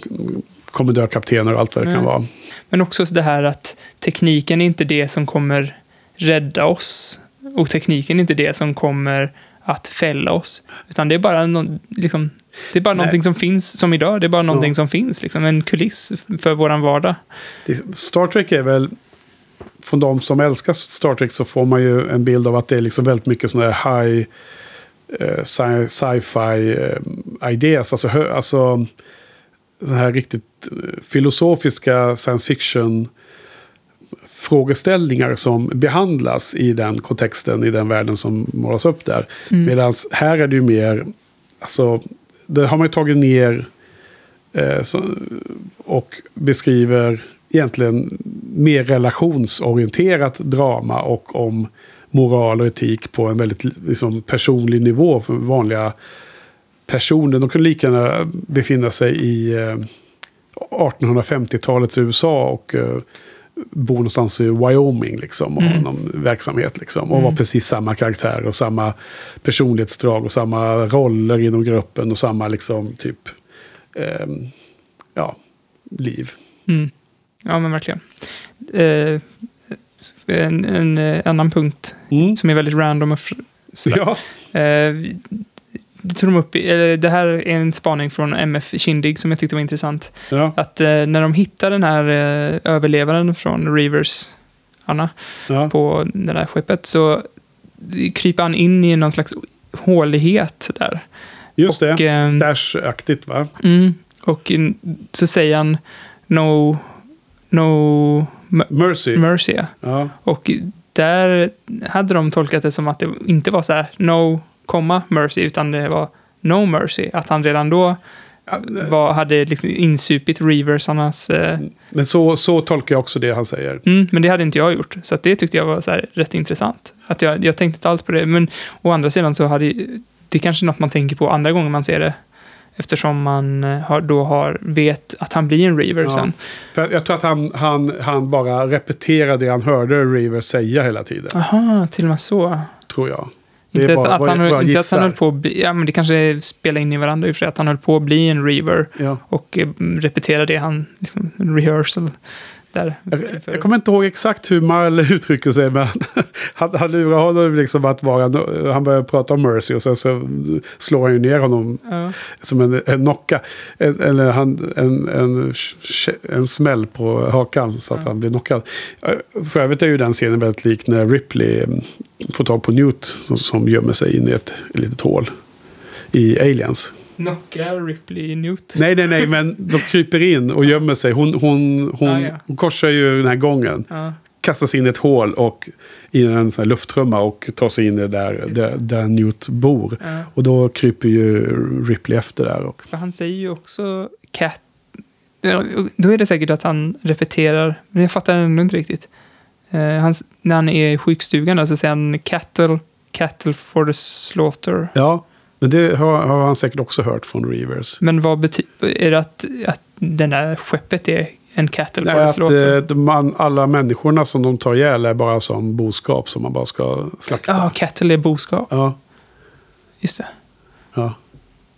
kommendörkaptener och allt vad det kan Nej. vara. Men också det här att tekniken är inte det som kommer rädda oss. Och tekniken är inte det som kommer att fälla oss. Utan det är bara, no, liksom, det är bara Nej. någonting som finns som idag. Det är bara någonting Ja. som finns. Liksom, en kuliss för våran vardag. Star Trek är väl, från de som älskar Star Trek så får man ju en bild av att det är liksom väldigt mycket sådana här high eh, sci- sci-fi eh, ideas. Alltså, hö, alltså så här riktigt eh, filosofiska science fiction frågeställningar som behandlas i den kontexten, i den världen som målas upp där. Medan här är det ju mer, alltså, det har man ju tagit ner eh, så, och beskriver egentligen mer relationsorienterat drama och om moral och etik på en väldigt liksom, personlig nivå för vanliga personer. De kunde lika gärna befinna sig i eh, 1850-talets USA och eh, bo någonstans i Wyoming liksom, och Mm. någon verksamhet. Liksom, och vara precis samma karaktär och samma personlighetsdrag och samma roller inom gruppen och samma liksom typ, ehm, ja, liv. Mm. Ja, men verkligen. Eh, en, en eh, annan punkt Mm. som är väldigt random och. Ja, Eh, det tog de upp eller det här är en spaning från MF Kindig som jag tyckte var intressant. ja, Att eh, när de hittar den här eh, överlevaren från Rivers, Anna, ja. på det där skeppet så kryper han in i någon slags hålighet där. Just Och, det. ehm, Stash-aktigt va? Mm. Och så säger han no, no Mercy. mercy. ja. Och där hade de tolkat det som att det inte var så här no, komma mercy, utan det var no mercy. Att han redan då var, hade liksom insupit reversarnas... Eh, Men så, så tolkar jag också det han säger. mm, men det hade inte jag gjort. Så det tyckte jag var så här rätt intressant. Att jag, jag tänkte inte alls på det. Men å andra sidan så hade det är kanske något man tänker på andra gånger man ser det. Eftersom man eh, har, då har, vet att han blir en reaver Ja. sen. För jag tror att han, han, han bara repeterade det han hörde River säga hela tiden. Aha, till och med så. Tror jag. Inte, bara att, han, jag inte att han höll på att bli, ja men det kanske spelar in i varandra i och för sig, att han höll på att bli en reaver Ja. och eh, repetera det han, liksom, en rehearsal där. Jag, jag kommer inte ihåg exakt hur Marle uttrycker sig, men han, han lurar honom liksom att vara... Han börjar prata om Mercy och sen så slår han ju ner honom Ja. som en, en knocka. En, eller han, en, en, en smäll på hakan så att Ja. han blir knockad. För övrigt är ju den scenen väldigt lik när Ripley mm, får tag på Newt som, som gömmer sig in i ett litet hål i Aliens. Knocka Ripley Newt. Nej, nej, nej, men de kryper in och gömmer sig. Hon, hon, hon, Ah, ja. hon korsar ju den här gången. Kastar sig in i ett hål och i en sån här lufttrumma och tar sig in i där, där, där Newt bor. Ja. Och då kryper ju Ripley efter där. Och, För han säger ju också cat. Då är det säkert att han repeterar, men jag fattar ändå inte riktigt. Eh, han, när han är i sjukstugan så säger han cattle, cattle for the slaughter. ja, men det har, har han säkert också hört från Reavers. Men vad betyder, är det att, att den där skeppet är en cattle Nej, att slaughter? eh, man, alla människorna som de tar ihjäl är bara som boskap som man bara ska slakta. Ja, cattle är boskap. Ja, Just det. ja.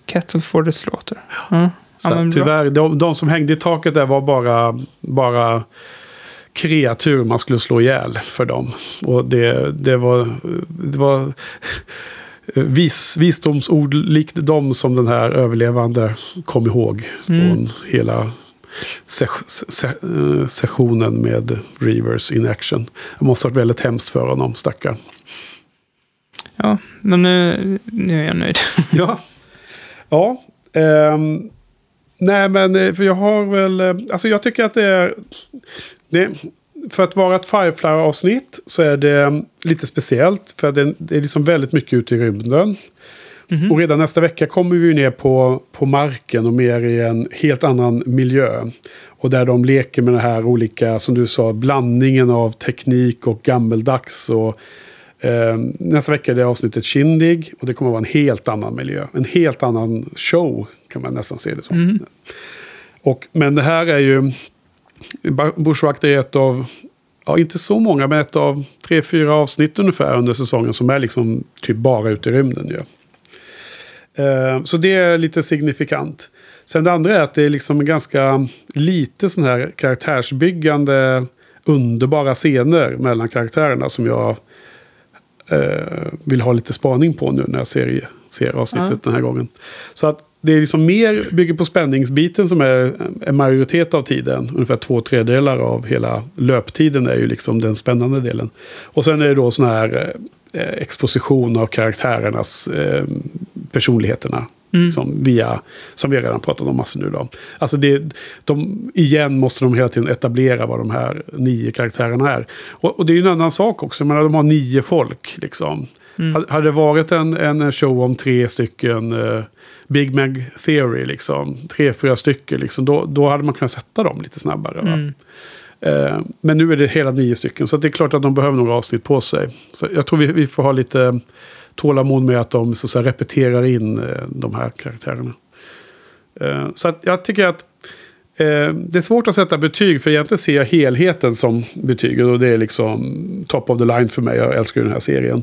Cattle for the slaughter. Ja. Så Ja, tyvärr, de, de som hängde i taket där var bara, bara kreatur man skulle slå ihjäl för dem. Och det, det var, det var vis, visdomsord likt dem som den här överlevande kom ihåg Mm. från hela se, se, eh, sessionen med Reavers in action. Det måste ha varit väldigt hemskt för honom, stackaren. Ja, men nu, nu är jag nöjd. Ja. Ja. ehm, nej, men eh, för jag har väl... eh, Alltså jag tycker att det är... Det, för att vara ett Firefly-avsnitt så är det mm, lite speciellt. För det, det är liksom väldigt mycket ute i rymden. Mhm. Och redan nästa vecka kommer vi ner på, på marken och mer i en helt annan miljö. Och där de leker med den här olika, som du sa, blandningen av teknik och gammeldags. Och, eh, nästa vecka är det avsnittet Kindig och det kommer vara en helt annan miljö. En helt annan show kan man nästan se det som. Mm. Och, men det här är ju... Bushwack är ett av, ja inte så många, men ett av tre, fyra avsnitt ungefär under säsongen som är liksom typ bara ute i rymden ju. Eh, Så det är lite signifikant. Sen det andra är att det är liksom ganska lite sån här karaktärsbyggande underbara scener mellan karaktärerna som jag eh, vill ha lite spaning på nu när jag ser, ser avsnittet Ja. den här gången. Så att det är liksom mer bygger på spänningsbiten som är en majoritet av tiden. Ungefär två tredjedelar av hela löptiden är ju liksom den spännande delen. Och sen är det då sån här eh, exposition av karaktärernas eh, personligheterna. Mm. Som, via, som vi redan pratat om massor nu då. Alltså det, de, igen måste de hela tiden etablera vad de här nio karaktärerna är. Och, och det är ju en annan sak också. Jag menar, de har nio folk liksom. Mm. Hade- Hade det varit en, en show om tre stycken eh, Big Mag Theory, liksom, tre, fyra stycken, liksom, då, då hade man kunnat sätta dem lite snabbare. Mm. Eh, men nu är det hela nio stycken, så det är klart att de behöver några avsnitt på sig. Så jag tror vi, vi får ha lite tålamod med att de så att säga, repeterar in eh, de här karaktärerna. Eh, så att jag tycker att eh, det är svårt att sätta betyg, för egentligen ser jag helheten som betyg. Och det är liksom top of the line för mig, jag älskar ju den här serien.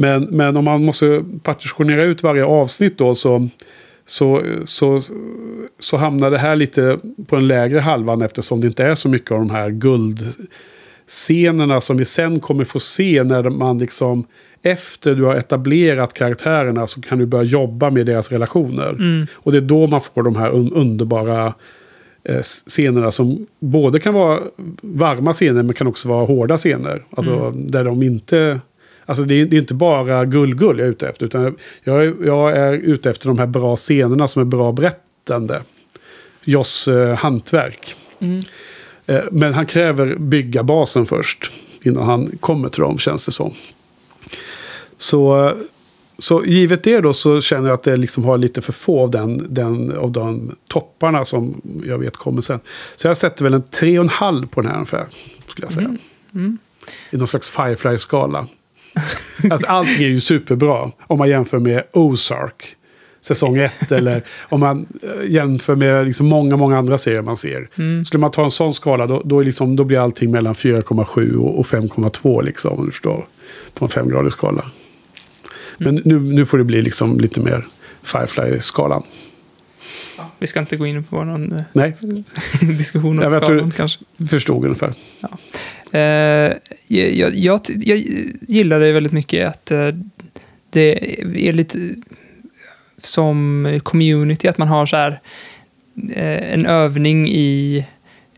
Men, men om man måste partitionera ut varje avsnitt då så, så, så, så hamnar det här lite på den lägre halvan eftersom det inte är så mycket av de här guldscenerna som vi sen kommer få se när man liksom efter du har etablerat karaktärerna så kan du börja jobba med deras relationer. Och det är då man får de här un underbara eh, scenerna som både kan vara varma scener men kan också vara hårda scener. Alltså där de inte... Alltså det är, det är inte bara gull-gull jag är ute efter. Utan jag, är- jag är ute efter de här bra scenerna som är bra berättande. Joss eh, hantverk. Eh, men han kräver bygga basen först. Innan han kommer till dem känns det som. Så, så givet det då så känner jag att det liksom har lite för få av, den, den, av de topparna som jag vet kommer sen. Så jag sätter väl en tre och en halv på den här ungefär. Skulle jag säga. I någon slags Firefly-skala. alltså, allting är ju superbra om man jämför med Ozark. Säsong ett eller om man eh, jämför med liksom många, många andra serier man ser. Skulle man ta en sån skala då, då, liksom, då blir allting mellan 4,7 och, och 5,2 liksom. Om du förstår. På en femgradig skala. Men nu, nu får det bli liksom lite mer Firefly-skalan. Vi ska inte gå in på någon eh, Nej, diskussion om Ja, skalan kanske. förstod ungefär. Eh, jag, jag, jag, gillar det väldigt mycket att eh, det är lite som community, att man har så här eh, en övning i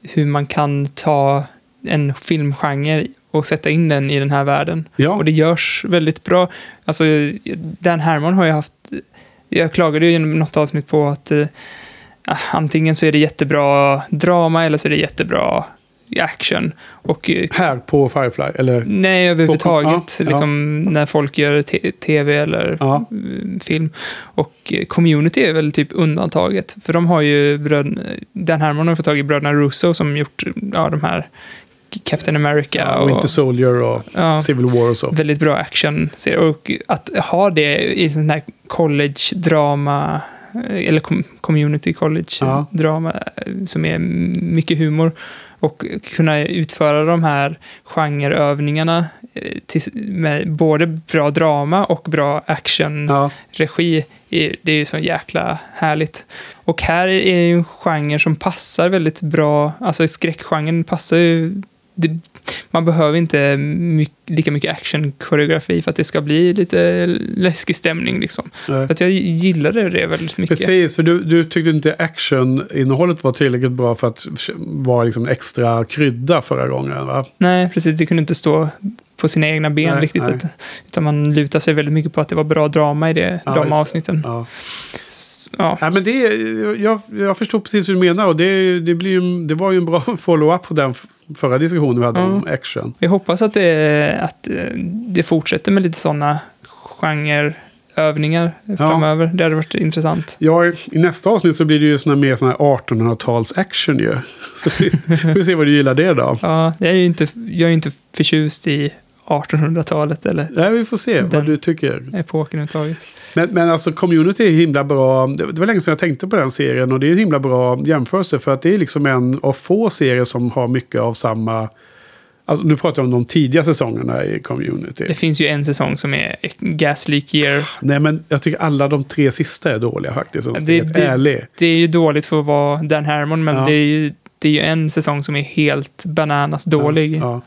hur man kan ta en filmgenre och sätta in den i den här världen. Ja, Och det görs väldigt bra. Alltså, Dan Harmon har ju haft... Jag klagade ju i något avsnitt på att eh, antingen så är det jättebra drama eller så är det jättebra action. Och eh, här på Firefly. Eller, nej, överhuvudtaget. Ja, ja. liksom, när folk gör tv eller Ja. eh, film. Och eh, community är väl typ undantaget. För de har ju bröd, Dan Harmon har fått tag i bröderna Russo som gjort ja, de här Captain America. och Winter Soldier och ja, Civil War och så. väldigt bra action Och att ha det i sån här college-drama, eh, eller com- community Ja. college-drama, eh, som är mycket humor. Och kunna utföra de här genreövningarna eh, till, med både bra drama och bra action-regi. Ja, Det är ju så jäkla härligt. Och här är ju en genre som passar väldigt bra. Alltså skräckgenren passar ju... Det, man behöver inte my, lika mycket action-koreografi för att det ska bli lite läskig stämning. Liksom. nej. Så att jag gillade det väldigt mycket. Precis, för du, du tyckte inte action-innehållet var tillräckligt bra för att vara liksom extra krydda förra gången, va? Nej, precis. Det kunde inte stå på sina egna ben Nej, riktigt. nej. Utan, man lutar sig väldigt mycket på att det var bra drama i det, Ja, de avsnitten. Ja. Ja. Ja, men det, jag, jag förstår precis hur du menar och det, det, blir det var ju en bra follow-up på den förra diskussionen vi hade om action. Jag hoppas att det, att eh, det fortsätter med lite sådana genreövningar framöver. Det hade varit intressant. Ja, i nästa avsnitt så blir det ju såna mer såna här 1800-tals action ju. Så vi får se vad du gillar det då. Ja, jag är ju inte, jag är inte förtjust i 1800-talet eller Nej, vi får se vad du tycker. epoken överhuvudtaget. Men, men alltså community är himla bra. Det var länge sedan jag tänkte på den serien och det är en himla bra jämförelse för att det är liksom en av få serier som har mycket av samma... Alltså, nu pratar jag om de tidiga säsongerna i community. Det finns ju en säsong som är Gas Leak Year. Nej, men jag tycker alla de tre sista är dåliga faktiskt. Om Det- det- ärlig. Det är ju dåligt för att vara Dan Harmon, men Ja. det, är ju, det är ju en säsong som är helt bananas dålig. Ja, ja.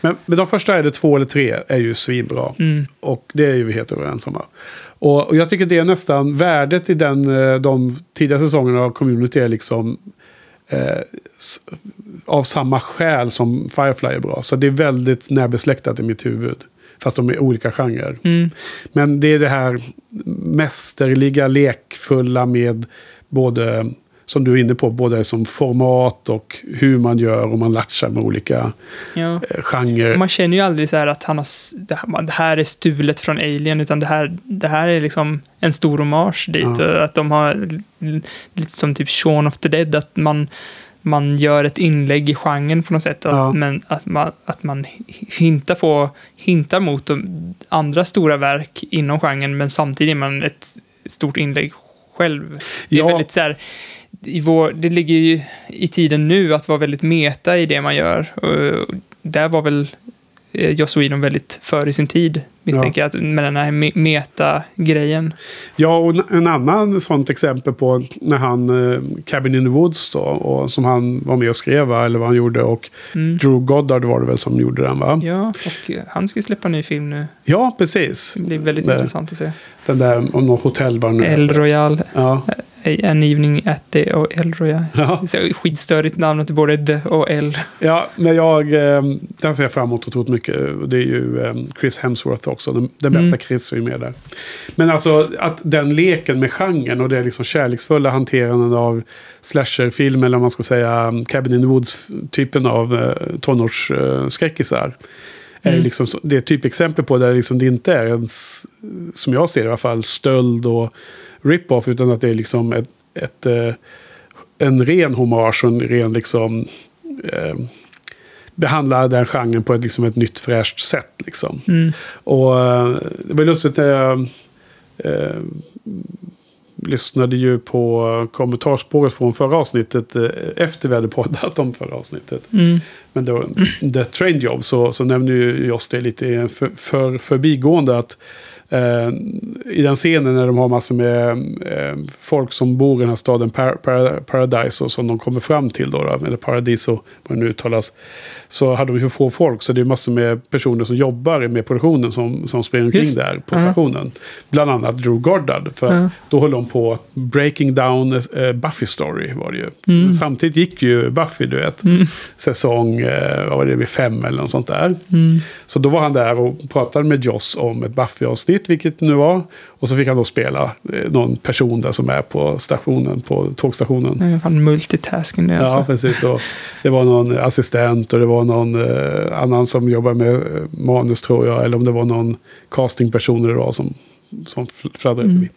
Men, men de första är det två eller tre är ju svinbra. Mm. Och det är ju vi helt överens om. Och, och jag tycker det är nästan värdet i den, eh, de tidiga säsongerna av Community är liksom eh, av samma skäl som Firefly är bra. Så det är väldigt närbesläktat i mitt huvud. Fast de är olika genrer. Mm. Men det är det här mästerliga, lekfulla med både, som du är inne på, både som format och hur man gör och man latchar med olika Ja. eh, genrer. Man känner ju aldrig så här att han har, det här, är stulet från Alien, utan det här, det här är liksom en stor hommage dit. Ja. Att de har lite som typ Shaun of the Dead, att man, man gör ett inlägg i genren på något sätt. Att, Ja. Men att man, att man hintar, på, hintar mot andra stora verk inom genren, men samtidigt är man ett stort inlägg själv. Det är Ja. väldigt så här, i vår, det ligger ju i tiden nu att vara väldigt meta i det man gör. Och där var väl eh, Joss Whedon väldigt före sin tid, misstänker jag, att med den här me- meta-grejen. Ja, och en- annan sånt exempel på när han, eh, Cabin in the Woods då, och som han var med och skrev, eller vad han gjorde, och Drew Goddard var det väl som gjorde den, va? Ja, Ja, och eh, han ska ju släppa en ny film nu. precis. Det blir väldigt Nej. intressant att se. Den där om något hotell bara nu. El Royal, Ja, En Evening at the och El Royal. ja. Det är så skitstörigt namn till både The och L. ja, men jag, eh, den ser jag fram emot otroligt mycket. Det är ju eh, Chris Hemsworth också, den, den bästa Mm. Chris är ju med där. Men alltså att den leken med genren och det liksom kärleksfulla hanterandet av slasherfilm, eller om man ska säga um, Cabin in the Woods-typen av uh, tonårsskräckisar. Är Mm. liksom, så- det är ett typexempel på där liksom det inte är en, som jag ser det i alla fall, stöld och rip-off. Utan att det är liksom ett, ett, eh, en ren hommage och en ren liksom... Eh, behandla den genren på ett, liksom ett nytt fräscht sätt. Liksom. Mm. Och eh, det var lustigt när jag eh, lyssnade ju på kommentarspåret från förra avsnittet eh, efter vi hade poddat om förra avsnittet. Mm. Men då, The Train Job, så, så nämner ju Joss det lite för, för, förbigående att eh, i den scenen när de har massor med eh, folk som bor i den här staden Par, Par, Paradise och som de kommer fram till då, då eller Paradiso, vad det nu uttalas, så hade de ju få folk så det är massor med personer som jobbar med produktionen som, som springer omkring Just. där på stationen. Bland annat Drew Goddard, för Ja. då höll de på att breaking down eh, Buffy story var det ju. Mm. Samtidigt gick ju Buffy, du vet, Mm. säsong, eh, vad var det, vid fem eller något sånt där. Mm. Så då var han där och pratade med Joss om ett Buffy-avsnitt, vilket det nu var. Och så fick han då spela eh, någon person där som är på stationen, på tågstationen. Fan multitasking Ja, alltså. precis. Och det var någon assistent och det var någon eh, annan som jobbar med eh, manus tror jag. Eller om det var någon castingperson det var som, som fl- fladdrade Mm. förbi.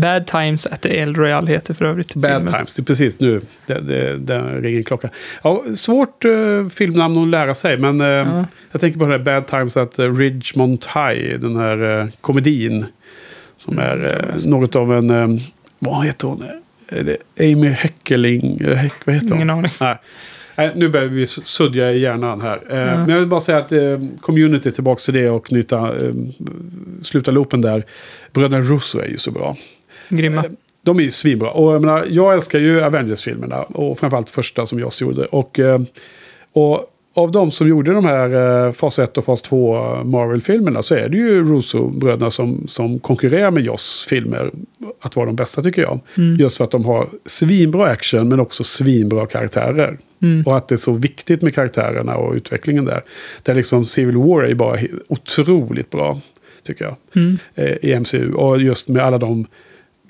Bad Times at the El Royal heter för övrigt Bad filmen. Times, det är precis nu. Det, det, det ringer en klocka. Ja, svårt uh, filmnamn att lära sig, men eh, Ja. jag tänker på den här Bad Times at uh, Ridgemont High, den här uh, komedin. Som Mm, är uh, något av en, um, vad heter hon? Amy Heckerling? Eller Heck, vad heter hon? Ingen aning. Nej. Nej, nu börjar vi suddiga i hjärnan här. Ja. Men jag vill bara säga att eh, community, tillbaka till det och knyta, eh, sluta loopen där. Bröderna Russo är ju så bra. Grymma. De är ju svinbra. Och jag, menar, jag älskar ju Avengers-filmerna. Och framförallt första som jag gjorde. Och, och av de som gjorde de här eh, fas 1 och fas 2 Marvel-filmerna så är det ju Russo-bröderna som, som konkurrerar med Joss filmer. Att vara de bästa tycker jag. Mm. Just för att de har svinbra action men också svinbra karaktärer. Mm. Och att det är så viktigt med karaktärerna och utvecklingen där. Där liksom Civil War är bara otroligt bra, tycker jag Mm. eh, i MCU. Och just med alla de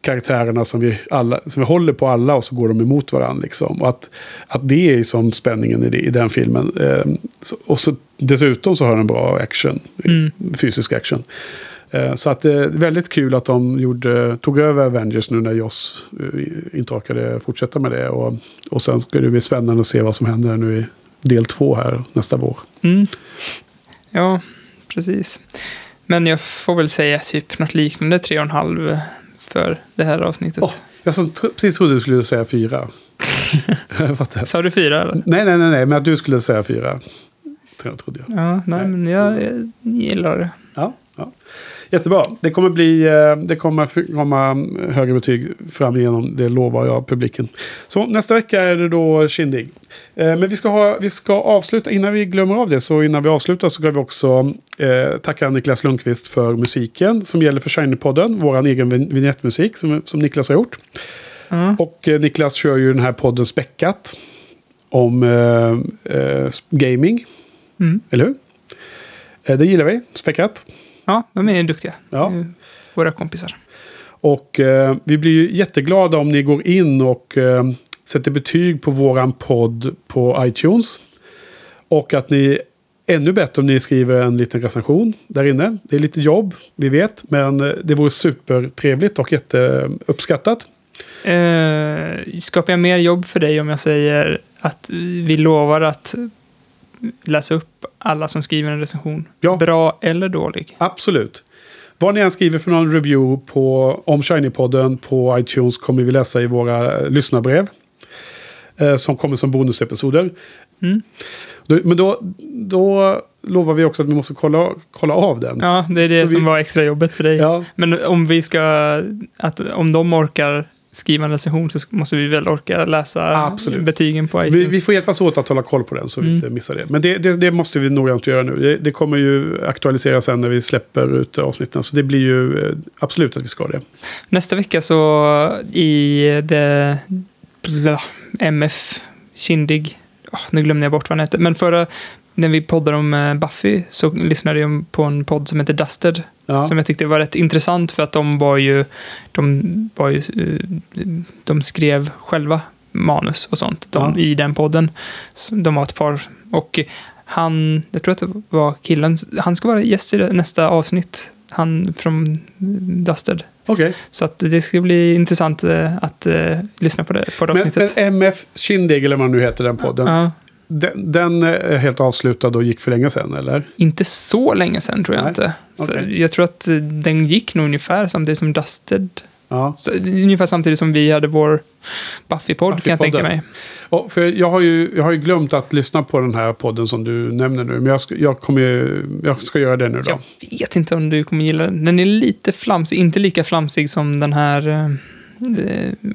karaktärerna som vi, alla, som vi håller på alla och så går de emot varandra. Liksom. Och att, att det är som spänningen i, det, i den filmen. Eh, så, och så, dessutom så har den bra action, Mm. fysisk action. Eh, så att det är väldigt kul att de gjorde, tog över Avengers nu när Joss eh, inte orkade fortsätta med det. Och, och sen ska det bli spännande att se vad som händer nu i del två här nästa vår. Mm. Ja, precis. Men jag får väl säga typ något liknande tre och en halv för det här avsnittet. Åh, Jag som tro, precis trodde du skulle säga fyra. Sa du fyra eller? Nej, nej, nej, nej, men att du skulle säga fyra. Trodde jag. Ja, nej, men jag, jag gillar det. Ja, ja. Jättebra. Det kommer bli, eh, det kommer komma högre betyg fram igenom, det lovar jag publiken. Så nästa vecka är det då Kindig. Eh, Men vi ska, ha, vi ska avsluta, innan vi glömmer av det, så innan vi avslutar så ska vi också eh, tacka Niklas Lundqvist för musiken som gäller för Shiny-podden, vår egen vignettmusik som, som Niklas har gjort. Ja. Och eh, Niklas kör ju den här podden Späckat om eh, eh, gaming, Mm. eller hur? Det gillar vi, Späckat. Ja, de är duktiga. Ja. Våra kompisar. Och eh, vi blir ju jätteglada om ni går in och eh, sätter betyg på våran podd på iTunes. Och att ni, ännu bättre om ni skriver en liten recension där inne. Det är lite jobb, vi vet, men eh, det vore supertrevligt och jätteuppskattat. Eh, skapar jag mer jobb för dig om jag säger att vi lovar att läsa upp alla som skriver en recension? Ja. Bra eller dålig? Absolut. Vad ni än skriver för någon review på, om Shiny-podden på iTunes kommer vi läsa i våra eh, lyssnarbrev. Eh, som kommer som bonusepisoder. Mm. Då, men då, då lovar vi också att vi måste kolla, kolla av den. Ja, det är det Så vi- som var extra jobbet för dig. Ja. Men om vi ska, att, om de orkar skriva en recension så måste vi väl orka läsa Absolut. betygen på iTunes. Vi, vi får hjälpas åt att hålla koll på den så vi Mm. inte missar det. Men det, det, det måste vi noggrant göra nu. Det, det kommer ju aktualiseras sen när vi släpper ut avsnitten. Så det blir ju eh, absolut att vi ska det. Nästa vecka så i det MF Kindig, Åh, nu glömde jag bort vad han hette, men förra när vi poddade om eh, Buffy så lyssnade jag på en podd som heter Dusted. Ja. Som jag tyckte var rätt intressant för att de var ju, de var ju, eh, de skrev själva manus och sånt de, Ja. i den podden. De var ett par och han, jag tror att det var killen, han ska vara gäst i nästa avsnitt. Han från Dusted. Okej. Så att det ska bli intressant eh, att eh, lyssna på det på det Men, avsnittet. men MF Kindig, eller vad nu heter den podden. ja, Den, den är helt avslutad och gick för länge sedan, eller? inte så länge sedan tror jag Nej, inte. Så okej. Jag tror att eh, den gick nog ungefär samtidigt som Dusted. Ja. Så, är ungefär samtidigt som vi hade vår Buffy-podd kan jag tänka mig. Och för jag, har ju, jag har ju glömt att lyssna på den här podden som du nämner nu. Men jag ska, jag kommer ju, jag ska göra det nu då. Jag vet inte om du kommer gilla den. Den är lite flamsig, inte lika flamsig som den här eh, eh,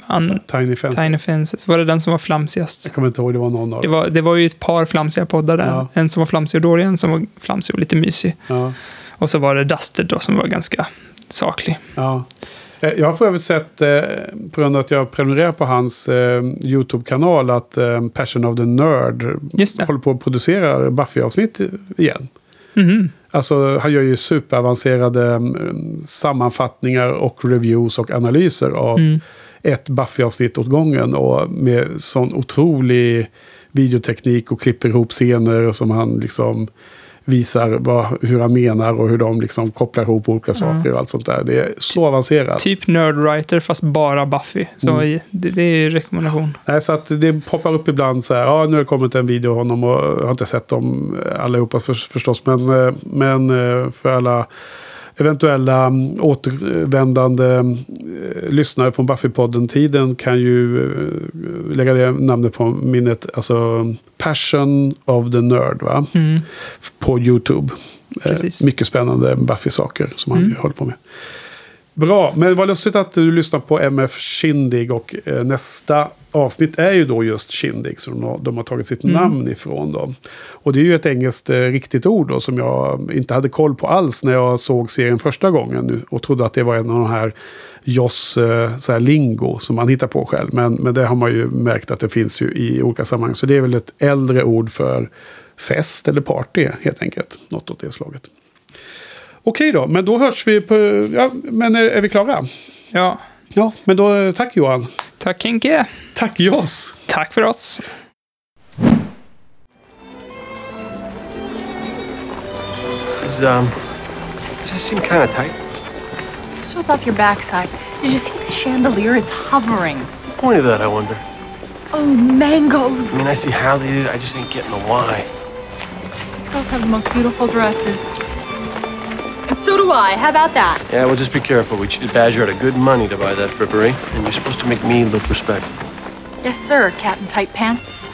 an, Tiny Fence. Tiny Fences. Var det den som var flamsigast? Jag kommer inte ihåg, det var någon av Det var, det var ju ett par flamsiga poddar där. Ja. En som var flamsig och dålig, en som var flamsig och lite mysig. Ja. Och så var det Dusted då som var ganska saklig. Ja. Eh, Jag har för övrigt sett, eh, på grund av att jag prenumererar på hans eh, YouTube-kanal, att eh, Passion of the Nerd håller på att producera Buffy-avsnitt igen. Mhm. Alltså, han gör ju superavancerade mm, sammanfattningar och reviews och analyser av Mm. ett Buffy-avsnitt åt gången. Och med sån otrolig videoteknik och klipper ihop scener som han liksom visar vad, hur han menar och hur de liksom kopplar ihop olika saker och allt sånt där. Det är så avancerat. Typ Nerdwriter fast bara Buffy. Så Mm. det, det är ju rekommendation. Nej, så att det poppar upp ibland så här, ja nu har det kommit en video av honom och jag har inte sett dem allihopa för, förstås. Men, eh, men eh, för alla eventuella mm, återvändande eh, lyssnare från Buffy-podden-tiden kan ju eh, lägga det namnet på minnet. Alltså Passion of the Nerd, va? Mm. På YouTube. Eh, Precis. mycket spännande Buffy-saker som han Mm. håller på med. Bra, men vad lustigt att du lyssnar på MF Kindig och eh, nästa avsnitt är ju då just Kindig som de, de har tagit sitt Mm. namn ifrån. Då. Och det är ju ett engelskt eh, riktigt ord då som jag inte hade koll på alls när jag såg serien första gången nu, och trodde att det var en av de här Joss eh, så här lingo som man hittar på själv. Men, men det har man ju märkt att det finns ju i olika sammanhang. Så det är väl ett äldre ord för fest eller party helt enkelt. Något åt det slaget. Okej då, men då hörs vi på... Ja, men är, är vi klara? Ja, Ja, men då eh, tack Johan. tack Henke. Tack Joss. Tack för oss. Does, um, does this seem kind of tight? Shows off your backside. Did you see the chandelier? It's hovering. What's the point of that, I wonder? Oh, mangoes! I mean, I see how they did it, I just ain't getting the why. These girls have the most beautiful dresses. So do I. How about that? Yeah, well, just be careful. We cheated Badger out of good money to buy that frippery, and you're supposed to make me look respectable. Yes, sir, Captain Tight Pants.